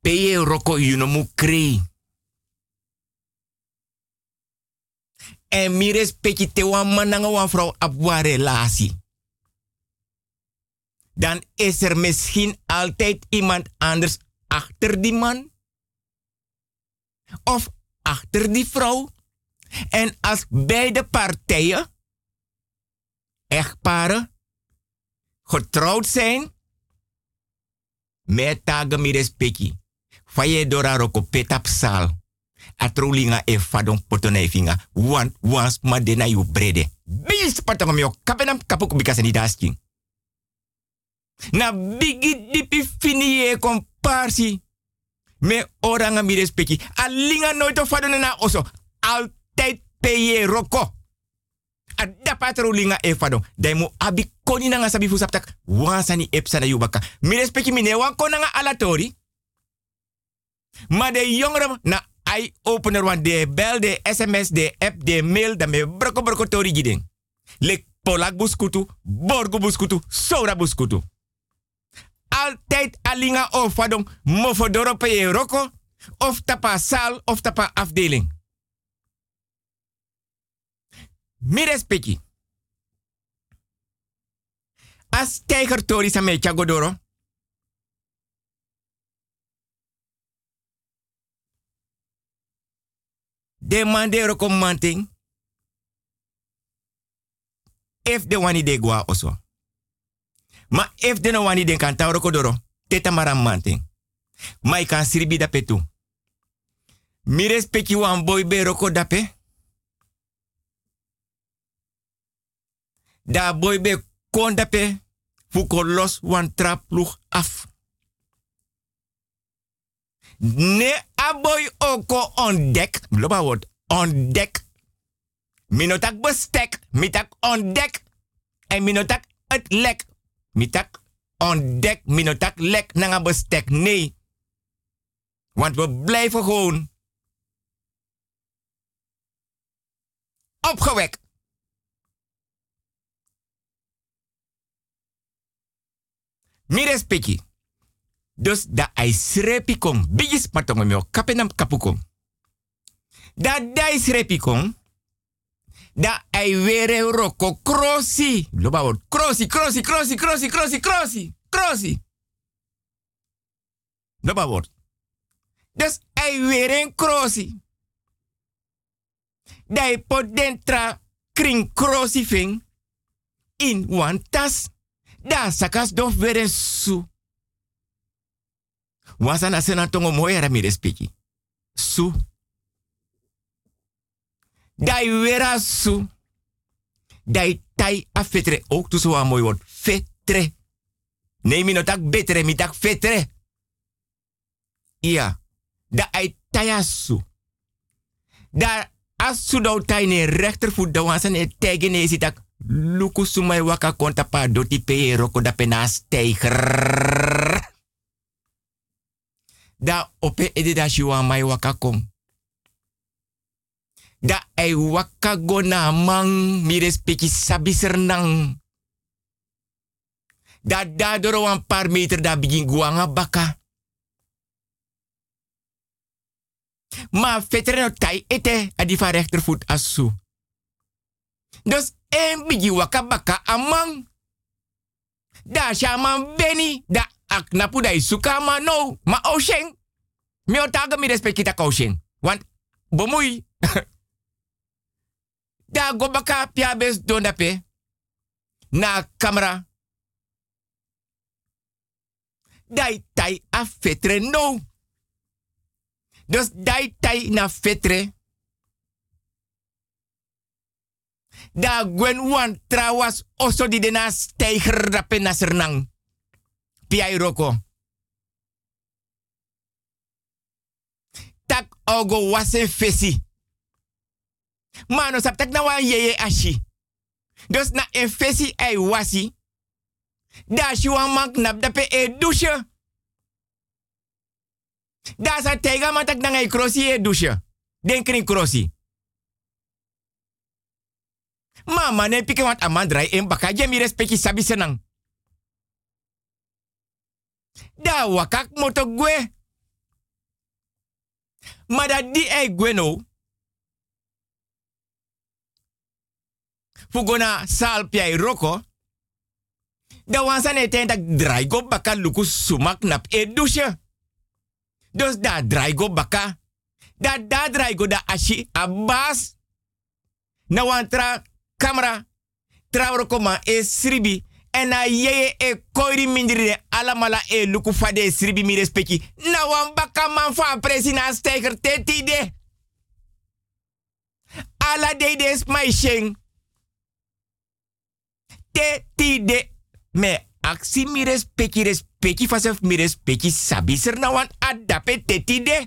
D: Peye roko you no mu krei. En mi respecti te wan mananga wan vrouw wan relatie. Dan is er misschien altijd iemand anders achter die man. Of achter die vrouw. En als beide partijen, echtparen, getrouwd zijn, met tagen mi respecti. Faye dora roko petap sal. Atrolinga e fadon potone finga. Want wans ma dena yu brede. Bis patong mio kapenam kapuk bikasa dasking. Na bigi dipi fini e komparsi. Me oranga mi respecti. Alinga nooit of fadon na oso. Altijd peye roko. Ada patrolinga e fadon. Dai mo abi koni nanga sabi fusaptak. Wansani epsa na yubaka. Mi respecti mine wan konanga alatori. Maar de jongeren na ai opener wan de bel, de sms, de app, de mail, dan me broko tori giding. Lek polak buskutu, borgo buskutu, sora buskutu. Altijd alinga of fadong mofodoro pe je roko, of tapa sal, of tapa afdeling. Mi respecti. As tijger tori sa me chagodoro. De man de recommanding. If de wani de gwa oso. Ma if de no wani de kan tauro kodoro. Teta maram manting. Ma i kan siribi da petu. Mi respecti wan boy be roko dape. Da boy be kon dape. Fuko los wan trap af. Ne aboy oko ontdek. Loba word ontdek. Minotak bestek. Mitak ontdek. En minotak het lek. Mitak ontdek. Minotak lek nanga bestek. Nee. Want we blijven gewoon opgewekt. Mi respecti. Dus da ai srepi kong. Bigis kapenam kapukong. Da dai srepi kong. Da ai were roko krosi. Loba word krosi, krosi, krosi, krosi, krosi, krosi, krosi. Dat wordt. Dus hij weer een krosi. Dai pot dentra kring krosi ving in one tas. Da sakas dof weer een su. Wasana senatongo moe ramires piki. Su. Dai wera su. Dai tai a fetre. Ook tu zo mooi. Fetre. Nee, mi no tak betere, mi tak fetre. Ja. Da ai tayasu. Da asu do tai ne rechtervoet da wansan e tegen ne sitak luku sumai waka konta pa doti pe roko da pena steiger. Da ope ede da shiwa mai waka kom. Da ai waka gona mang mi respecti sabi sernang. Da da doro wan paar meter da begin guanga baka. Ma veterano tai ete a di van rechtervoet asu. Dus en bigi waka baka amang. Da shaman beni da aknapu da isuka ma no. Ma osheng. Mi otaga mi respect kita osheng. Want bomui. da go baka pia bes dondape. Na camera. Dai tai a fetre no. Dus dai tai na fetre. Da gwen wan trawas oso di dena steiger rape na sernang. Piai roko. Tak ogo wasen fesi. Mano sap tak na wan ashi. Dus na en fesi ai wasi. Da shi wan dape e douche. Da sa tega matak nangai krosi e douche. Den kring krosi. Mama ne pike wat amandrai en baka respecti senang. Da wakak moto gwe. Ma da di e gwe no. Fugona sal piai roko. Da wansa ne ten tak draigo baka luku sumak nap e douche. Dus da draigo baka. Da da draigo da ashi abas. Na wantra camera. Trauro koma e sribi. En na yeye e koiri mindiri alamala e luku fade sribi mi respecti. Na wan baka man van presina steiger teti de. Ala de des mai sheng. Teti de. Me aksi mi respecti respecti fasef mi respecti sabi ser na wan adape teti de.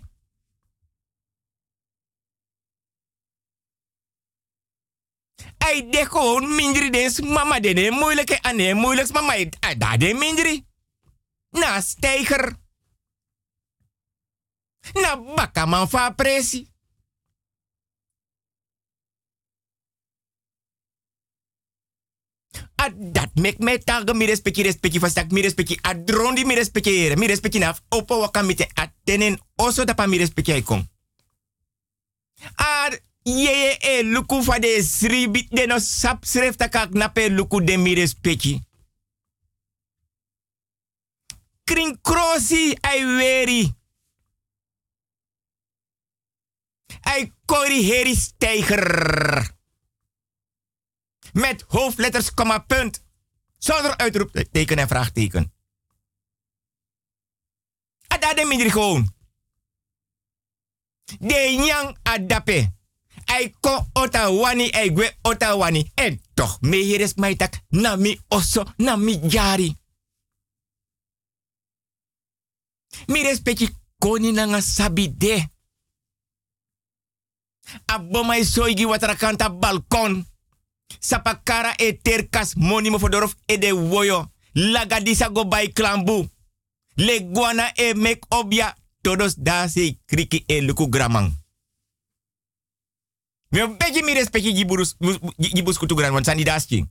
D: Ai de gewoon mindri des mama de ne moeilijke ane moeilijks mama da de mindri. Na steiger. Na baka man fa presi. A dat mek me taga mi respecti respecti fastak mi respecti a drondi mi respecti mi respecti naf opo wakamite a tenen oso da pa mi respecti ai kom. A ye e luku fa de sribi de no sap sref takak na pe luku de mi respecti. Kring krosi ai weri. Ai kori heri steiger. Met hoofdletters, komma, punt. Zonder uitroepteken en vraagteken. Adade mindri gewoon. De nyang adape. Ai ko ota wani, ai gwe ota wani. En toch, me hier is mij tak, na mi oso, na mi jari. Mi respecti koni nanga sabi de. Abomai soigi watrakanta balkon. Sapakara e terkas moni mo fodorof e de woyo. Lagadisa go by klambu. Le guana e mek obia. Todos da se kriki e luku gramang. Me begi mi respecti giburus gibus kutu gran wan sandi daski.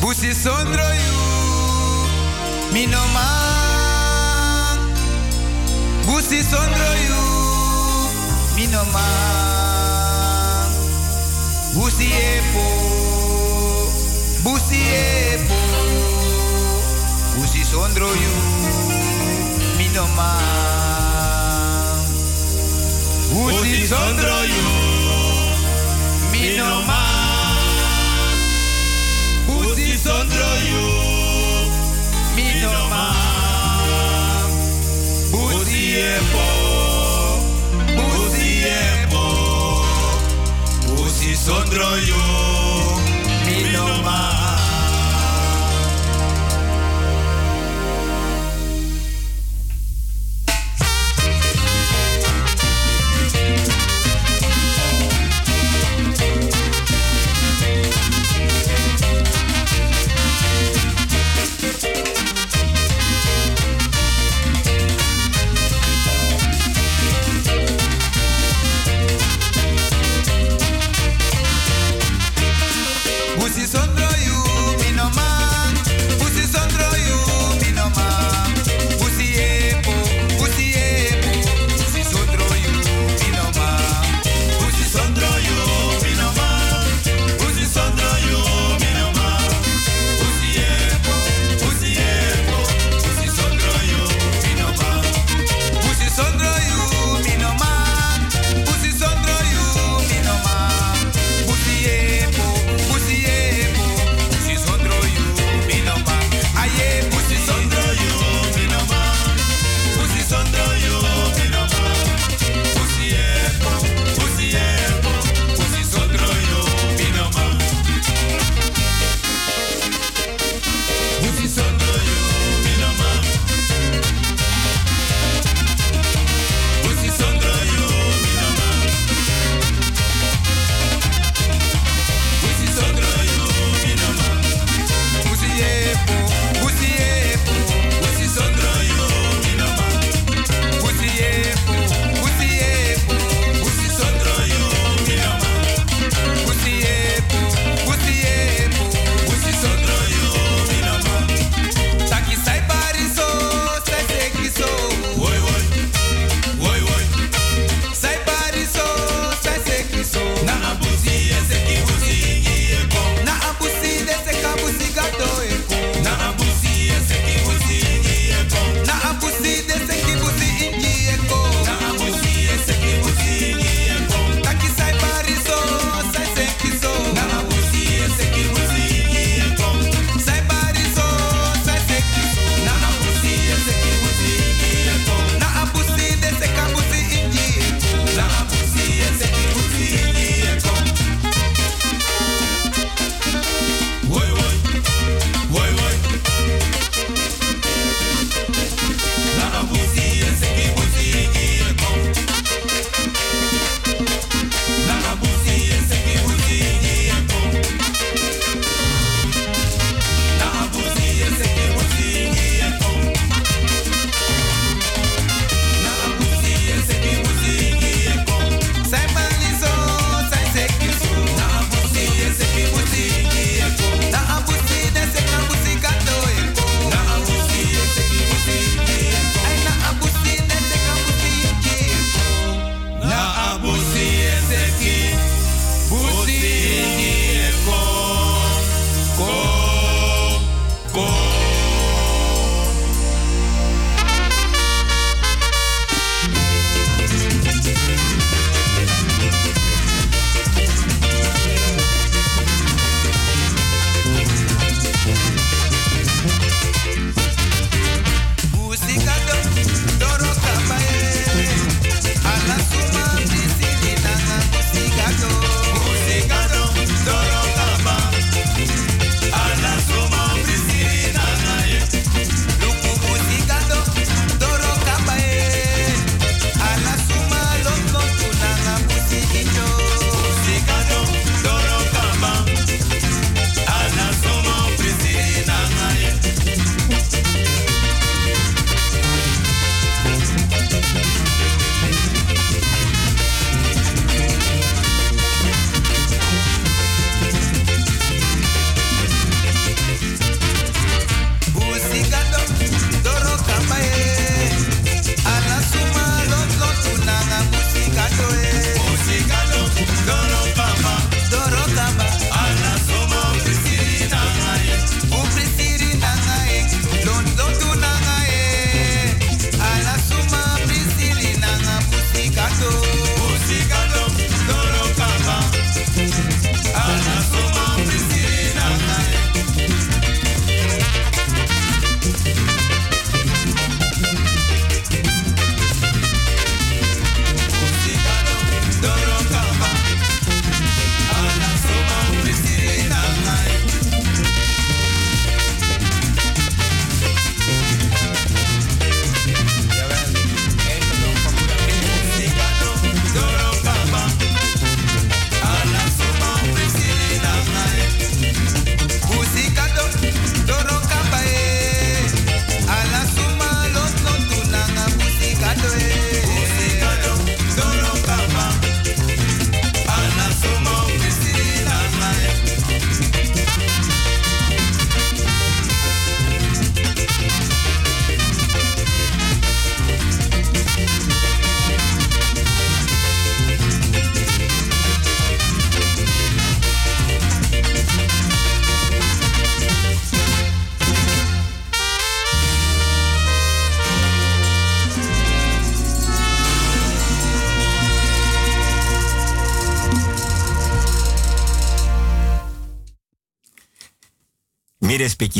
K: Busi sondro you, mi no man. Busi sondro you, mi no man. Busi epo, Busi epo, busi sondro mi no sondro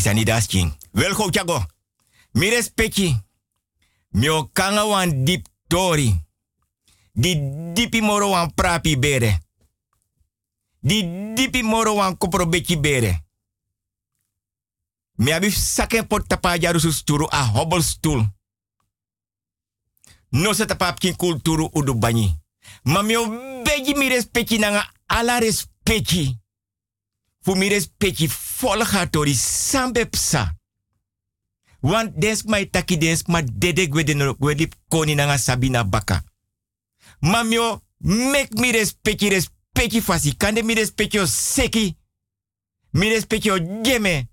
K: Mi
D: sani dasking. Wel go chago. Mi respecti. Mio kanga wan dip tori. Di dipi moro wan prapi bere. Di dipi moro wan bere. Mi abi saken pot tapa jaru su sturu a hobbelstoel. No se tapa kin kulturu udu banyi. Ma mi o begi mi respecti nanga ala respecti. Fu mi respecti volga tori sambe psa. Want des mai taki des ma dede gwede no gwede koni nanga sabina baka. Ma mi o mek mi respecti respecti fasi. Kande mi seki. Mi respecti o geme.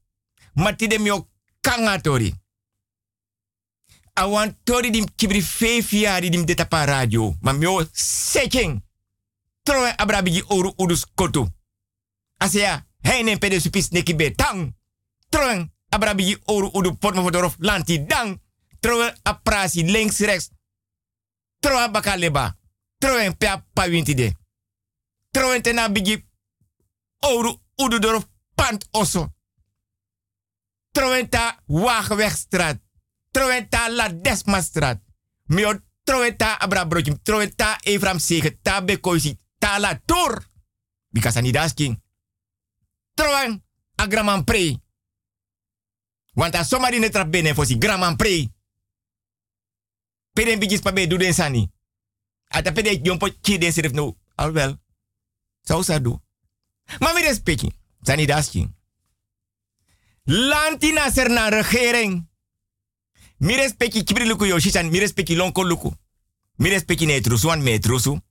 D: Matide mi o kanga tori. Awan tori dim kibri fefiari dim deta pa radio. Ma mi o seking. Troe abrabigi oru udus kotu. Asea, heinen pede supis neki be tang. Troe abrabigi oru udu pot mafodorof lanti dang. Troe aprasi links rechts. Troe bakaleba. Troe pea pawinti de. Troe tena bigi oru udu dorof pant oso. Troenta Wagenwegstraat. Troenta La Desmastraat. Mio Troenta Abra Broodje. Troenta Evram Sege. Tabe Koisi. Tala Tor. Because ani dasking. Troen Agraman Pre. Want a somari ne trap bene fosi Graman Pre. Peden bigis pa be du den sani. Ata pede jompo chi den serif no. Al wel. Zou sa do. Maar mi respecti. Sani dasking. Lanti na ser na regering. Mi respecti kibri luku yo shishan. Mi lonko luku. Mi respecti ne trusu wan me trusu.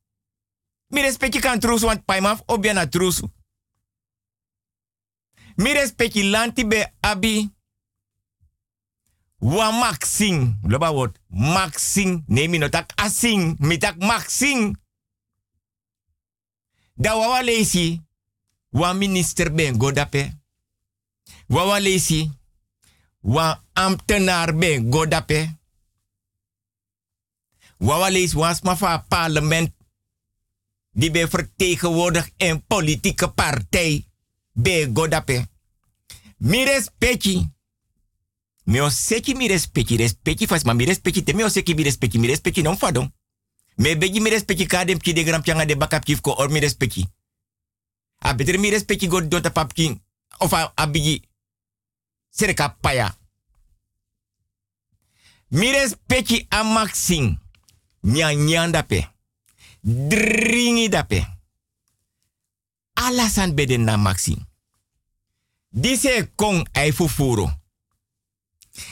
D: Mi kan trusu wan paimaf obia na trusu. Mi respecti be abi. Wa maxing. Loba. Maxing. Nee, mi no tak asing. Mi tak maxing. Da wawa leisi. Wa minister ben godape. Wawa leisi. Wa ambtenaar ben godape. Wawa leisi was ma fa parlement. Die ben vertegenwoordigd in politieke partij. Be godape. Mi respecti. Mi seki mi respecti. Respecti fas ma mi respecti te mi seki mi respecti. Mi respecti non fadon. Me begi mi respecti kadem ki de gram pianga de bakap ko or mi respecti. A beter mi respecti god dota papkin. Of a, a bigi. Paya. Mi respecti a maxing. Nyan nyan. Dringi dape. Alasan beden na maxing. Dise kong ai fufuro.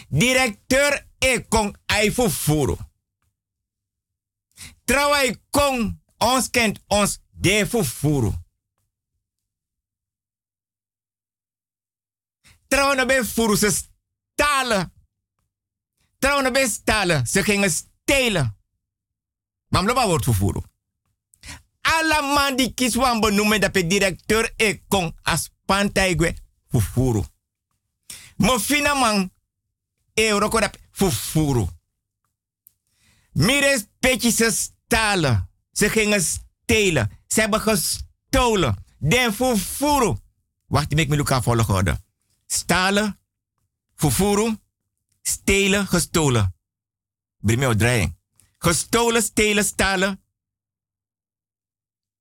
D: Directeur e kong ai fufuro. Trawai kong ons kent ons de fufuro. Trouw na ben furu ze stalen. Trouw na ben stalen. Ze gingen stelen. Maar wordt vervoeren. Alla man die kies wan benoemen dat de directeur e kon as pantaigwe fufuru. Mo fina man e roko fufuru. Mires petjes stalen. Ze gingen stelen. Ze hebben gestolen. Den fufuru. Wacht, ik me elkaar volgorde. Stalen, fufuru, stelen, gestolen. Breng me draaien. Gestolen, stelen, stalen.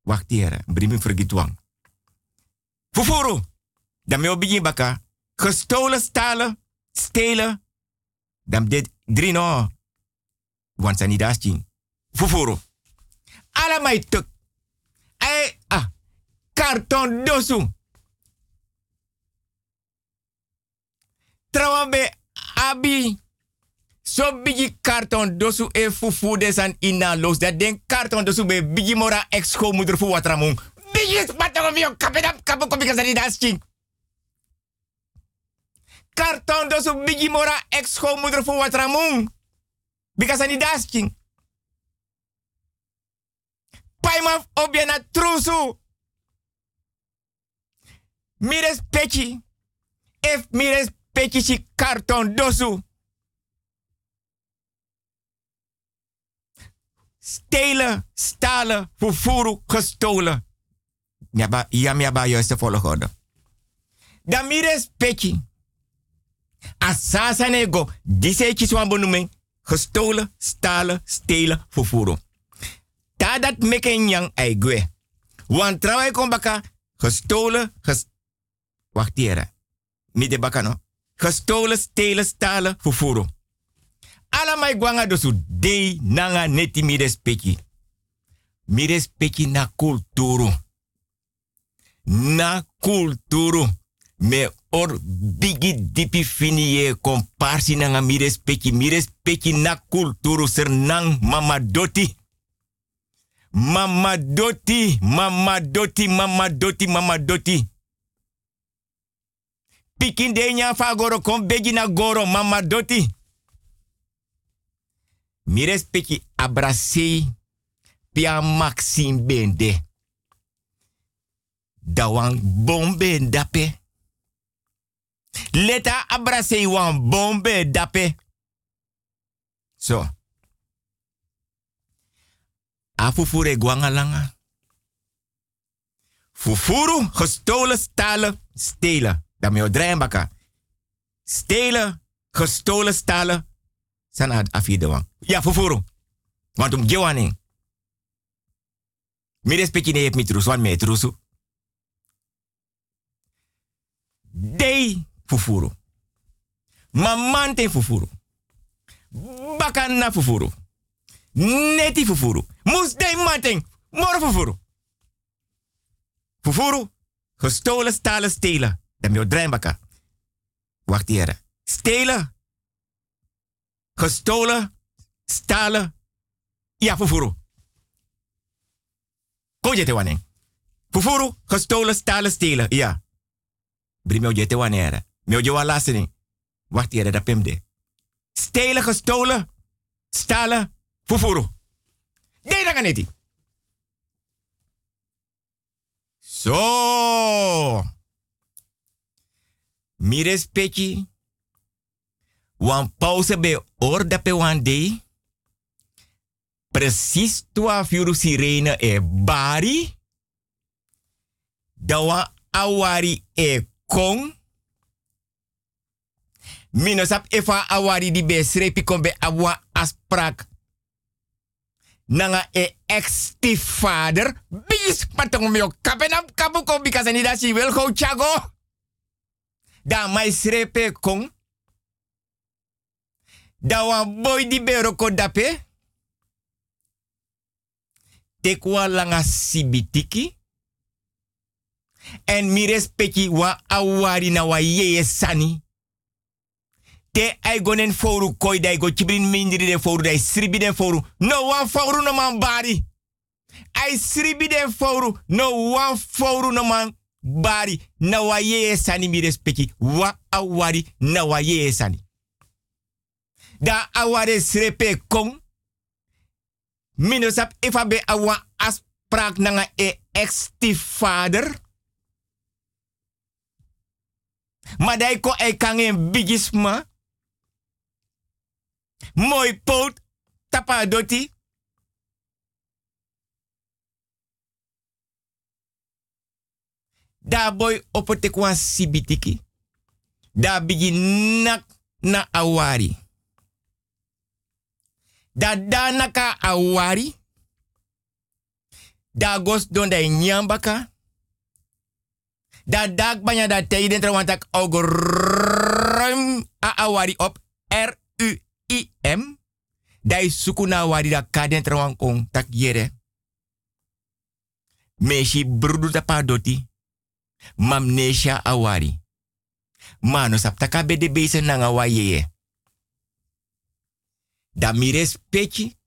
D: Breng me vergeten. Fufuru. Dan me begin baka. Gestolen, stalen, stelen. Dan dit drie no. Want zijn niet dasting. Fufuru. Allemaal tuk. Ay, ah. Karton dosu. Trawambe abi. So bigi karton dosu e fufu desan ina los. Dat den karton dosu be bigi mora ex schoonmoeder voor wat ramon. Bigi spatong kopi kasari dasking. Karton dosu bigi mora ex schoonmoeder voor wat ramon. Bikasani dasking. Paimaf obiana trusu. Mires pechi. If mires pechi si karton dosu. Stelen, stalen, vervoeren, gestolen. Ja, ja, ja, juist de volgorde. Dan mires pechi. Asasa nego, diseetjes wan benoeming, gestolen, stalen, stelen, vervoeren. Ta dat meken yang eigwe. Want trouwens kom baka, gestolen, ges... Wacht hier. Midde baka no. Gestolen, stelen, stalen, vervoeren. Alla mai gwanga dosu dei nanga neti mi respecti. Mi na kulturu. Na kulturu. Me or bigi dipi fini komparsi nanga mi respecti. Mi na kulturu sernang mama doti. Mama doti, mama doti, mama doti, mama doti. Pikin de nya fa goro kom begi na goro mama doti. Mi respecti abrasi pia maxim bende. Da wan bombe dape. Leta abrase wan bombe dape. So. A fufure gwanga langa. Fufuru, gestolen, stalen, stelen. Draaien baka. Stelen, gestolen, stalen. Sana afide wan. Ja, fufuru. Want om gewaning. Mi respecti ne heb mi me trusu. Dei fufuru. Mamante fufuru. Bakana fufuru. Neti fufuru. Mus dei mating. Moro fufuru. Fufuru. Gestolen, stalen, stelen. Me drein baka. Wacht hier. Stelen. Gestolen, stalen. Ja, fufuru. Ko je te waning. Fufuru, gestolen, stalen, stelen. Ja. Brimio je te wanneer. Mio je. Wacht hier, dat pimde. Stelen, gestolen, stalen, fufuru. Nee, dat kan. Zo. Mi respecti. Wan pauze bij orde pe wan day. Precies 12 uur sirene e bari. Da wan awari e kong. Minosap efa awari di be srepi kon be awa asprak. Nanga e ex-stiefvader. Bis patong meo kapenam kapu ko bikasa ni da si wil go chago. Da mai srepe kong. Da wan boy di bero ko dape. Tekwa langa sibitiki. En mi respecti wa awari na wa sani. Te ai gonen foru koi dai go chibrin mindiri de foru dai sribi den foru. No wan foru no man bari. Ai sribi den foru. No wan foru no man bari. Na wa sani. Wa awari na wa sani. Da aware srepe kong. Minosap ifa be awa asprak nanga e ex-stiefvader. Maar dai ko e bigisma. Mooi poot. Tapa doti. Da boy opote kwa sibitiki. Da bigi nak na awari. Da danaka awari. Da gos don da nyambaka. Da dak banya da tijden er want a awari op R-U-I-M. Da is suku na wari da kaden er want kong tak yere. Meshi brudu da doti. Mam nesha awari. Mano sap taka be de bese nanga wa. Da mi respecti.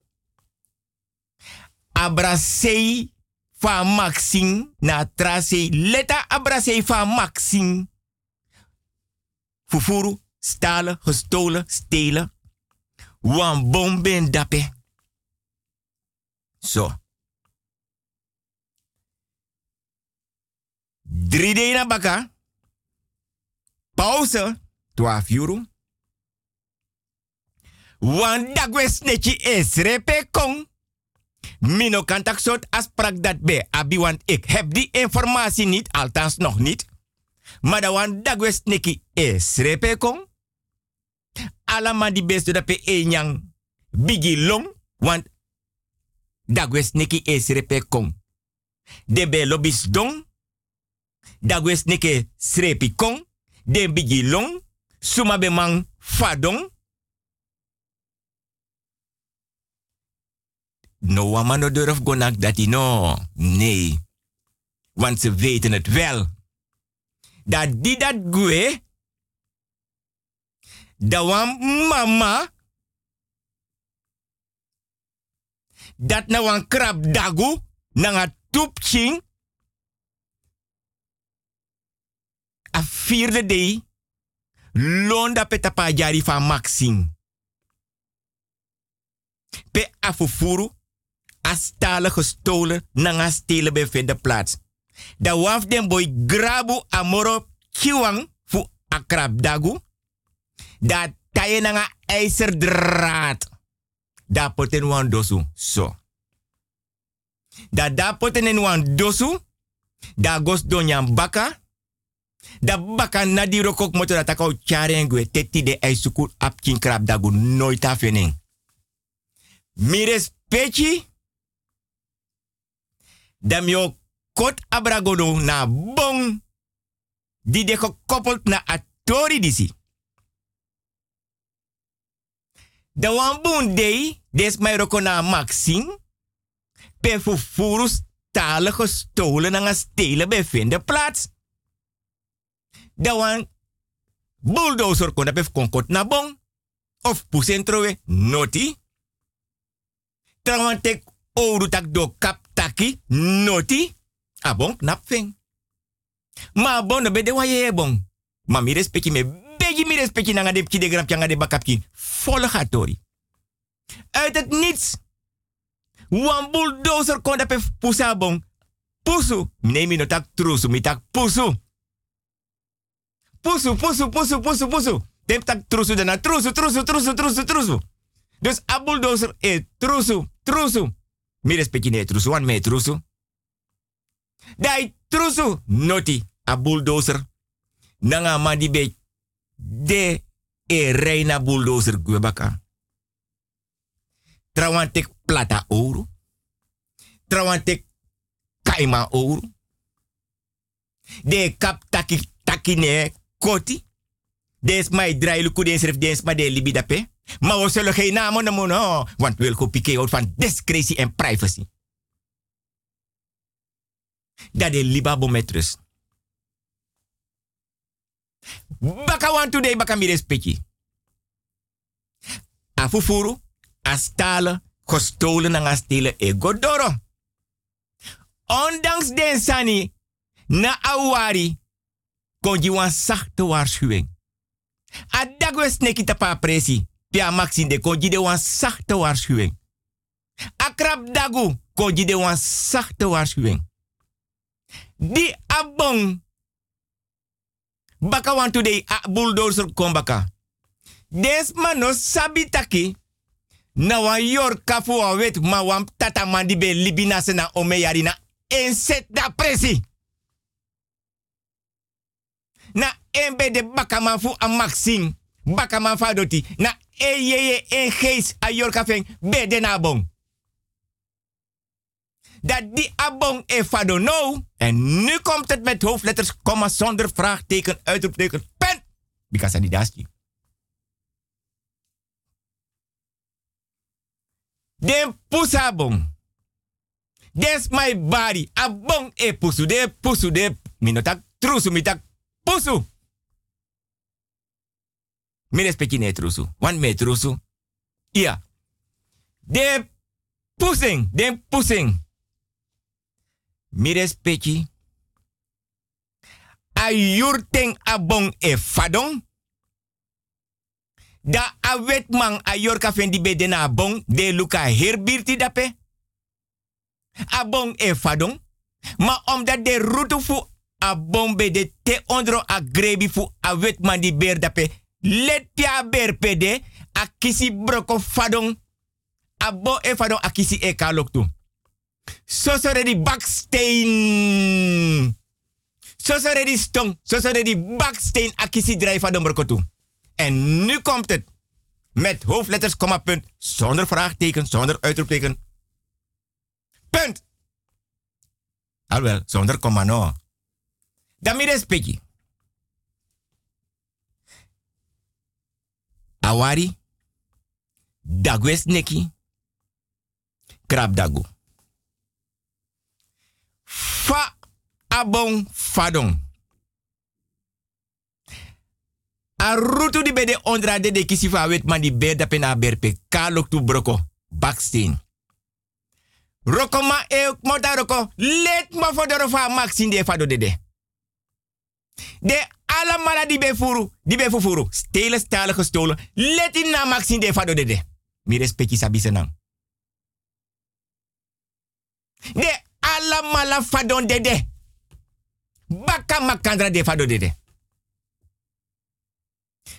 D: Abrasei fa maxing na trase leta abrasei fa maxing. Fufuru, stalen, gestolen, stelen. Wan bomben dape. Zo. Drie na baka. Pauze. 12 euro. Wan dagwes netje is repe kong. Mino kan tak soort dat be abi want ik heb die informatie niet, althans nog niet. Maar dat wan is repe kong. alama di best dat enyang bigi long, want neki esrepe kong. De lobis dong, dagwes neke srepi kong, de bigi long, suma be fadong. No wamano durf gonak dat no. Nee. Want ze weten het wel. Dat die dat gue, dat wan mama, dat na wan krab dagu, na nga tupching, a vierde day, londa petapa jari van Maxing. Pe afufuru, a stalen gestolen, na nga stelen bevinden plaats. Da waf den boy grabu amoro kiwang fu akrab dagu. Da taye na nga ijzerdraad. Da poten wan dosu. So. Da da poten en wan dosu. Da gos donyan baka. Da baka na di rokok moto da takau. Teti de ijsukur apkin krab dagu nooit afening. Pechi. Dam yo kot abragodo na bong. Die de gekoppeld na atori disi. De boon day, des mij roko na maxing. Per vervoerus talen gestolen en stelen bevinden plaats. De wan bulldozer kon dat konkot na bong. Of pusentrowe noti. Trouwan tek ouro tak do kap taki noti. Abong knap ving. Ma bon be de bon. Ma mi respecti me begi mi respecti nanga de de changa de bakapki. Volle gatori. Uit het niets. Wan bulldozer kon dat pe pusa bon. Pusu. Nee mi no tak trusu mi tak pusu. Pusu, pusu, pusu, pusu, pusu. Dem tak trusu dana trusu, trusu, trusu, trusu, trusu. Dus a bulldozer e trusu, trusu. Mi respecti ne trusu, wan me trusu. Dai trusu noti a bulldozer. Nanga mandi be de e reina bulldozer gwebaka. Trawantek plata ouro. Trawantek kaima ouro. De kap taki taki ne koti. Des mai drai luku den serf des de libidape. Maar we zullen geen namen noemen, no. want we willen out van discretie en privacy. Dat de libabo met rust. Baka want today baka mi respecti. Afufuru, astalen, gestolen en astelen e godoro. Ondanks den sani, na awari, kon je wan zachte waarschuwing. Adagwes neki tapa presi, pia maxin de kon je de wan zachte. Akrab dagu, kon je de wan. Di abong, baka wan today a bulldozer kon baka. Des mano sabitaki, na wan yor kafu wet ma wan tata mandi be libina sena ome en set da presi. Na embe de baka man fu a maxing, baka man fa doti, na eyeye en gees a yor kafeng be de na bon. Dat die abong e fado no. En nu komt het met hoofdletters, komma, zonder vraagteken, uitroepteken, pen. Because daski. Den pusabong. Des my body. Abong e pusu. De pusu de minotak trusu mitak pusu. Mi respecti ne trusu. Wan me trusu. Ja. De pusing. De pusing. Mi respecti. Ayurteng abong e fadong. Da awet man a yorka fendi be na abong de luka herbirti dape. Abong e fadong. Ma omdat de rutu fu abong be de te ondro a grebi fu a wet man di ber dape. Let pia ber pede a kisi broko fadong. Abo e fadong a kisi e kalok tu. Sosore di baksteen. Sosore di stong. Sosore di baksteen a kisi drijf fadong broko tu. En nu komt het. Met hoofdletters, komma, punt. Zonder vraagteken, zonder uitroepteken. Punt. Alwel, zonder komma no. Dan mi respecti. Awari. Dagwes neki. Krab dagu. Fa abong fadong. A rutu di bede ondra de de kisi fa wet man pena berpe kalok tu broko baksteen. Roko ma e roko let ma fodoro fa maxin de fado dede. De ala mala di be furu, di be fufuru. Stelen stalen gestolen. Let in na maxin de fado dede. Mi respecti sabi senang. De ala mala fadon dede. Baka makandra de fado dede.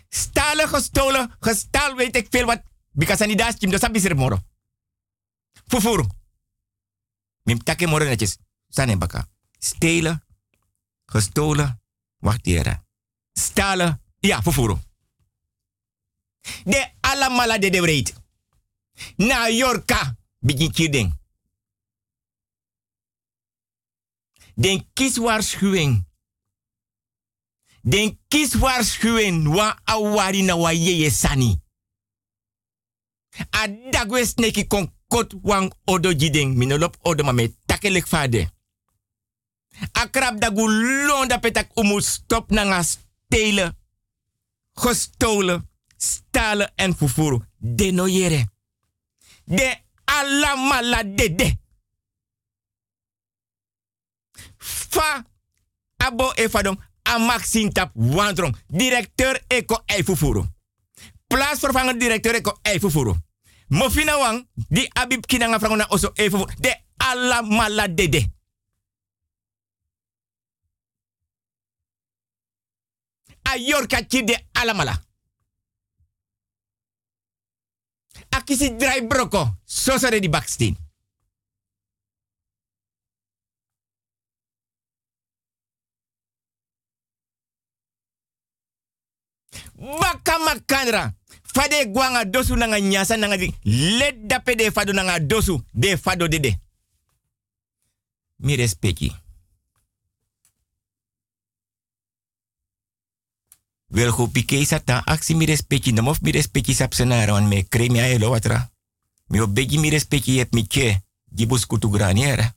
D: Stalen gestolen, gestal weet ik veel wat. Because ani das kim do moro. Fufuru. Mim take moro netjes. Sane baka. Stelen, gestolen, wacht hier. Stalen, ja, fufuru. De alamala de breed. Na Yorka, begin kidding. Den kieswaarschuwing. Den kieswaarschuwing wa awari na wa yeye sani. A dagwe sneki kon kot wang odo jiding minolop odo mame takelek fade. A krab dagu londa petak umu stop na nga stelen, gestolen, stalen en fufuru. De no yere. De alamala de. Fa abo e fadong a Maxine Tap Wandrong, directeur Eko Eifufuru. Plaatsvervanger directeur Eko Eifufuru. Mofina wang, di abib kinanga frangona oso Eifufuru. De ala mala dede. A yorka de alamala. A kisi dry broko, sosare di baksteen. Baka makandra. Fade guanga dosu nanga nyasa nanga di. Let dape de fado nanga dosu. De fado dede. Mi respecti. Wel go pike sata aksi mi respecti. Namof mi respecti me kremi a elo watra. Mi obegi mi respecti yep mi che. Gibus kutu graniera.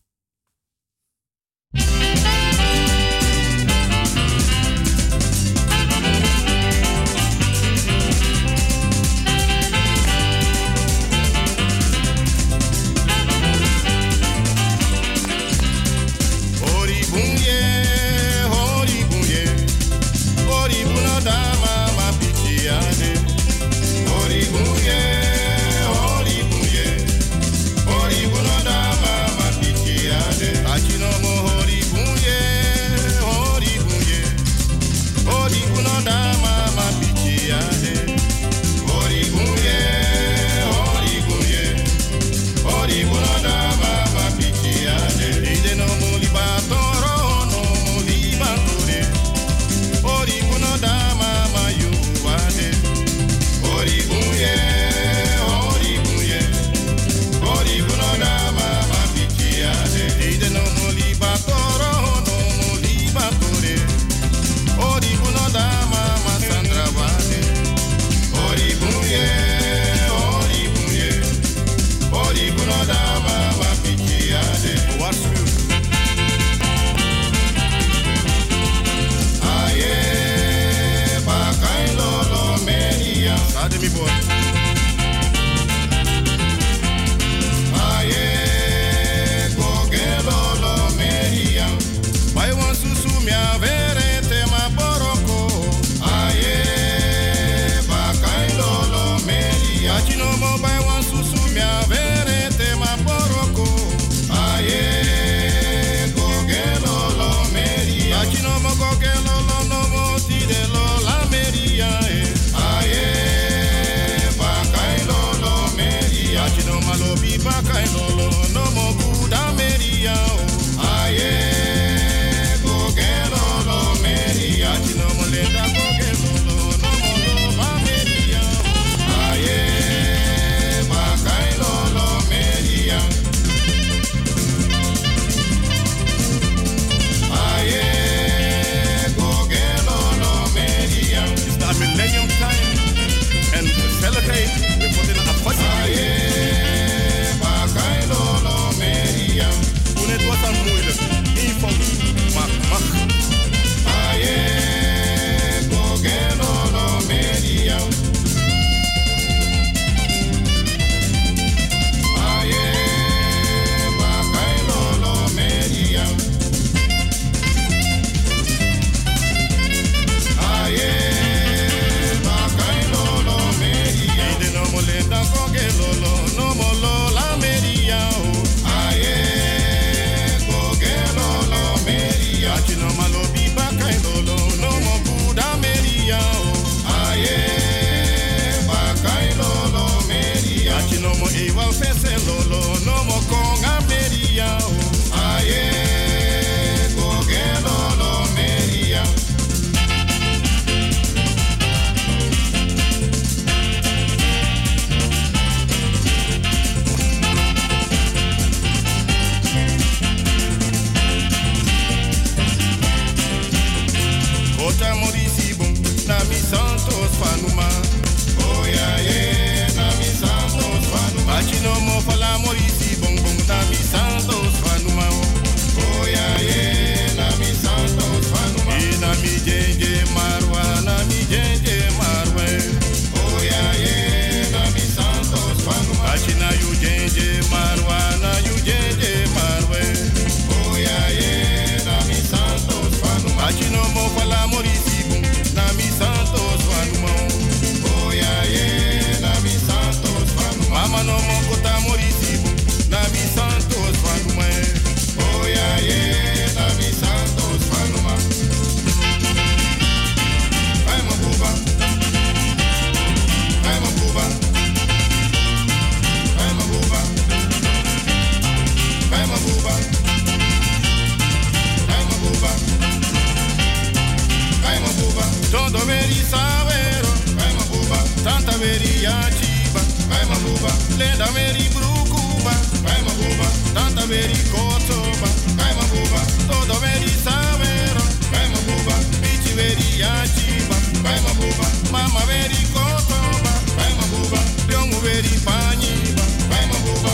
L: meri Atiba, vai mabuba, leda veri Brucuba, vai mabuba, tata Veri Kotoba, vai mabuba, todo Veri Savera, vai mabuba, bichi meri Atiba, vai mabuba, mama Veri Kotoba, vai mabuba, liongo veri Paniba, vai mabuba,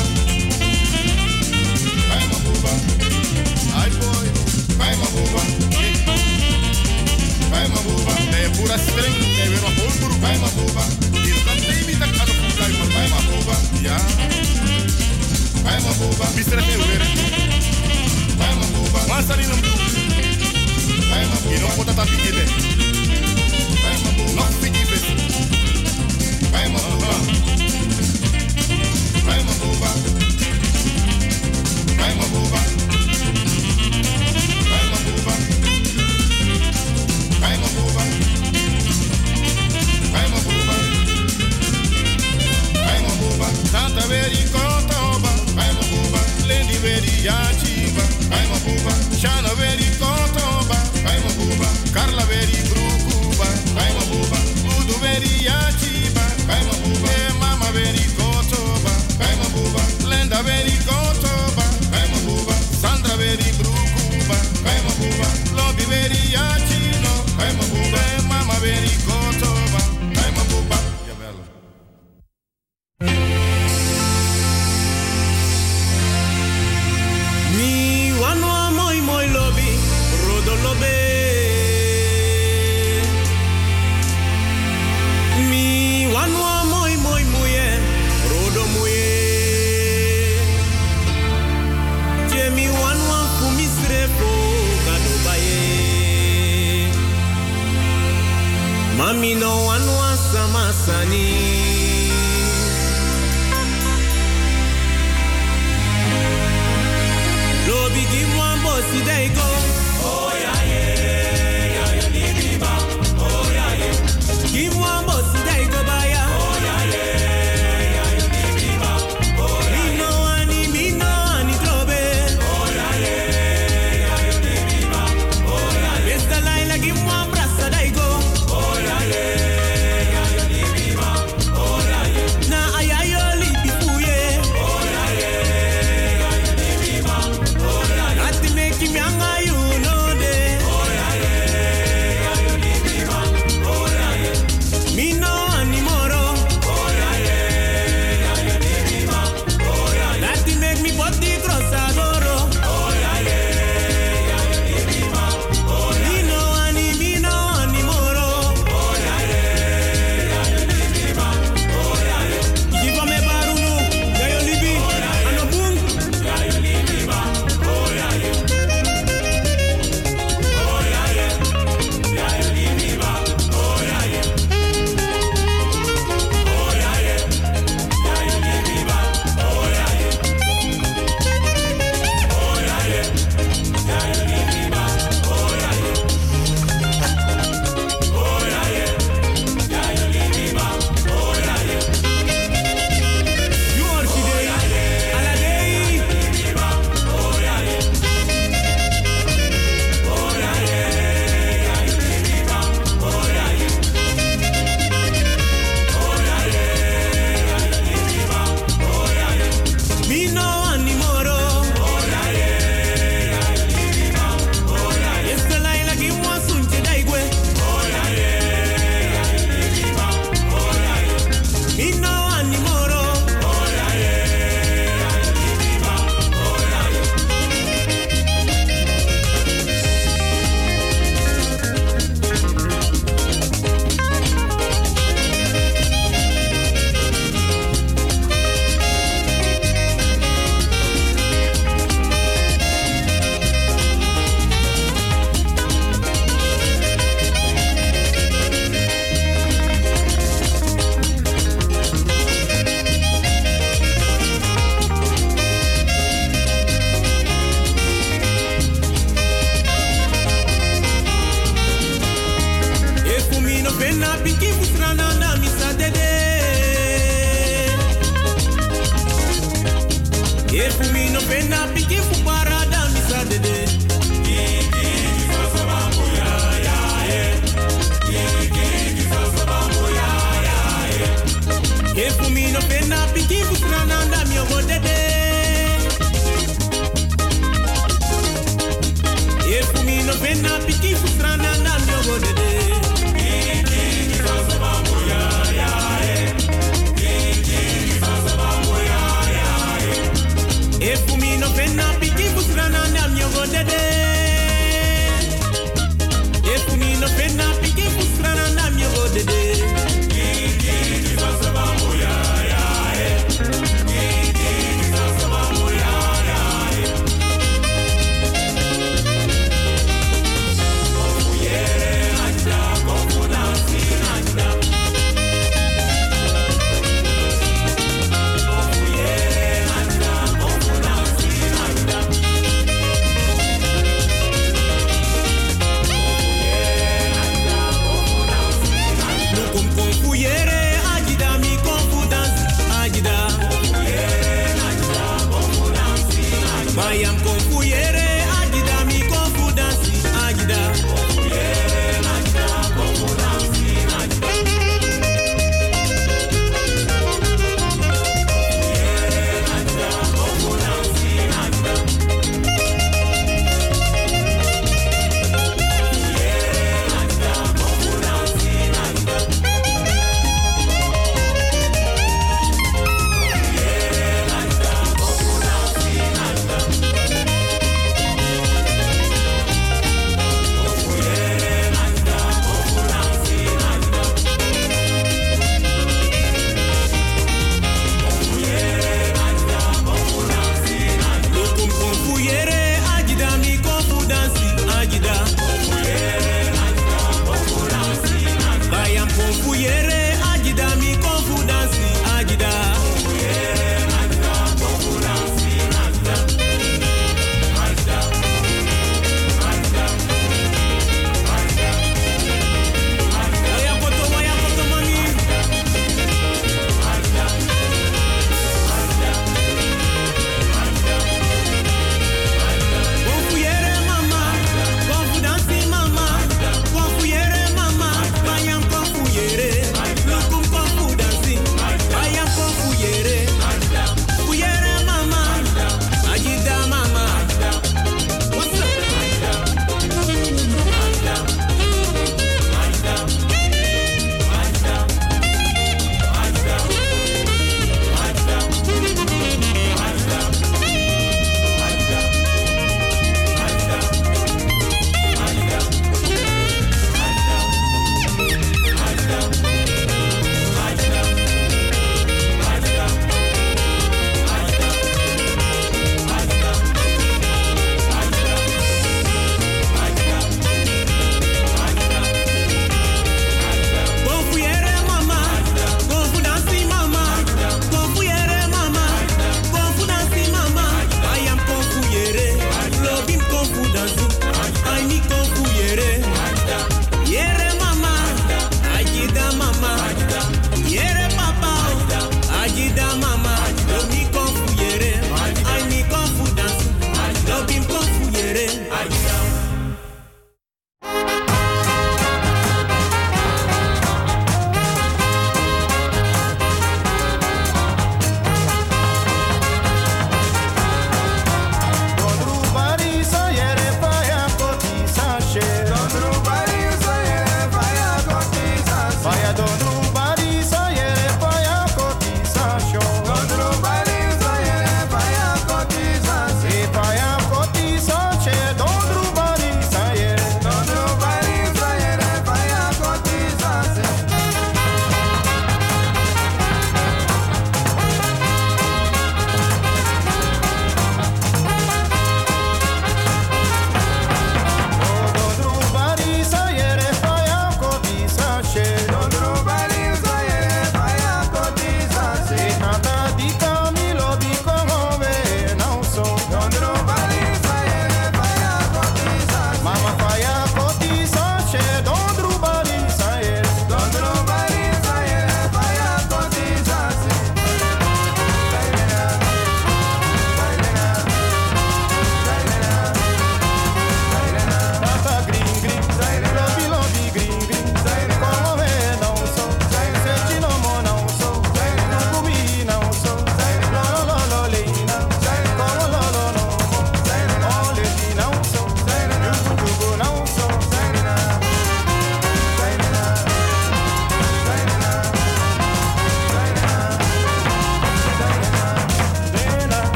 L: vai mabuba, ai boy, vai mabuba, vai mabuba, é pura estranha, é ver uma vai mabuba. ya Vai ma boba Mister Fewere Vai ma boba Wansani no Vai ma boba Ino kota tapi
M: kile Vai I'm a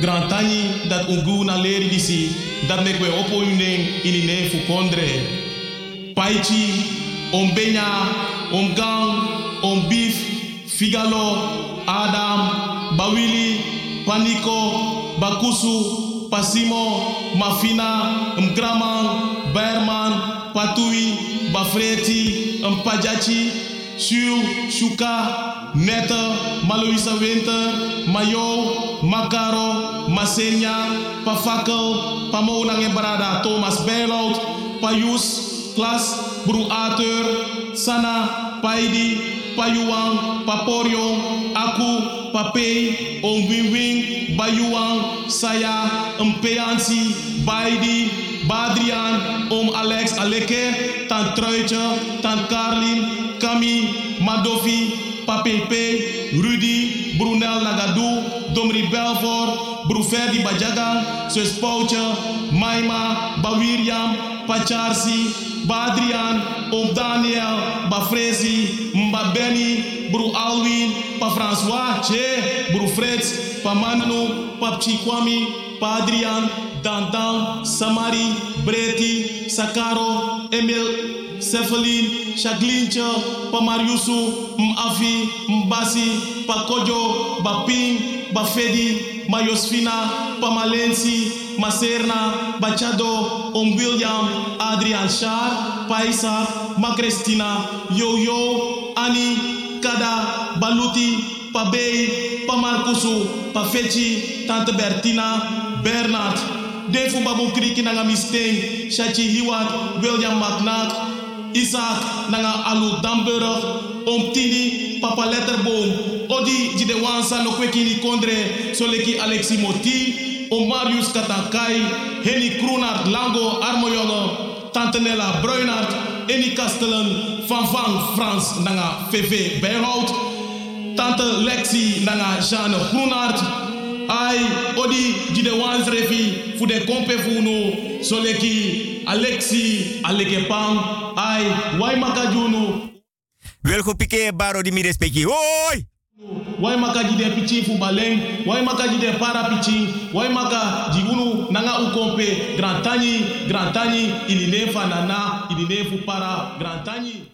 M: Gran tani dat ungu na leri disi, dat mek we opo unen ini ne fu kondre. Paichi, om benya, om gang, om beef, figalo, Adam, Bawili, Paniko, Bakusu, Pasimo, Mafina, Mgraman, Berman, Patui, Bafreti, Mpajachi, Shu, Shuka, Netta, Maloisa Winter, Mayo, Makaro, Masenya, Pafakel, Pamonang Barada, Thomas Berlout, Payus, Klas, Bru Ater, Sana, Paidi, Payuang, Paporio, Aku, Pape, Om Wing Wing, Bayuang, Saya, Mpeansi, Baidi, Badrian, Om Alex Aleke, Tant Truitje, Tant Carlin, Kami, Madofi, Papepe, Rudy, Brunel Nagadou, Domri Belfort, Bruferdi Bajagan, Poutje, Maima, Bawiriam, Pacharsi, Badrian, Om Daniel, Bafrezi, Mba Benny, Bru Alwin, Pa François, Che, Bru Freds, Pa Manu, Pa Chikwami, Pa Adrian, Samari, Breti, Sakaro, Emil, Cephalin, Chaglincha, Pa Mariusu, Mafi, Mbasi, Pa Kojo, Baping, Bafedi, Mayosfina, Pa Malensi, Maserna, Bachado, Om William, Adrian Shar, Paisa, Ma Cristina, Yo Yo, Ani, Kada, Baluti, Pa Bey, Pa Marcusu, Pa Fechi, Tante Bertina, Bernard, Defu Babu Kriki Nanga Misteng, Shachi Hiwat, William McNack, Isaac Nanga Alu Damburg, Om Tini, Papa Letterboom, Odi Jide Wansa no Kwekini Kondre, Soleki Alexi Moti, Om Marius Katankai, Henny Kroenart Lango Armojonge, Tante Nella Bruinart, Eni Kastelen, Van Van Frans Nanga VV Bijhout, Tante Lexi Nanga Jeanne Groenart, Ai, Odi Jide Wans Refi, Fude Kompe Funo, Soleki Alexi Alekepang, Ai, Waimaka Juno,
D: Welgo pike baro di mi respecti. Hoi!
M: wai maka jide pichi fu baleng wai maka jide para pichi wai maka jigunu nanga ukompe grantani grantani ili nefa nana ili nefu para grantani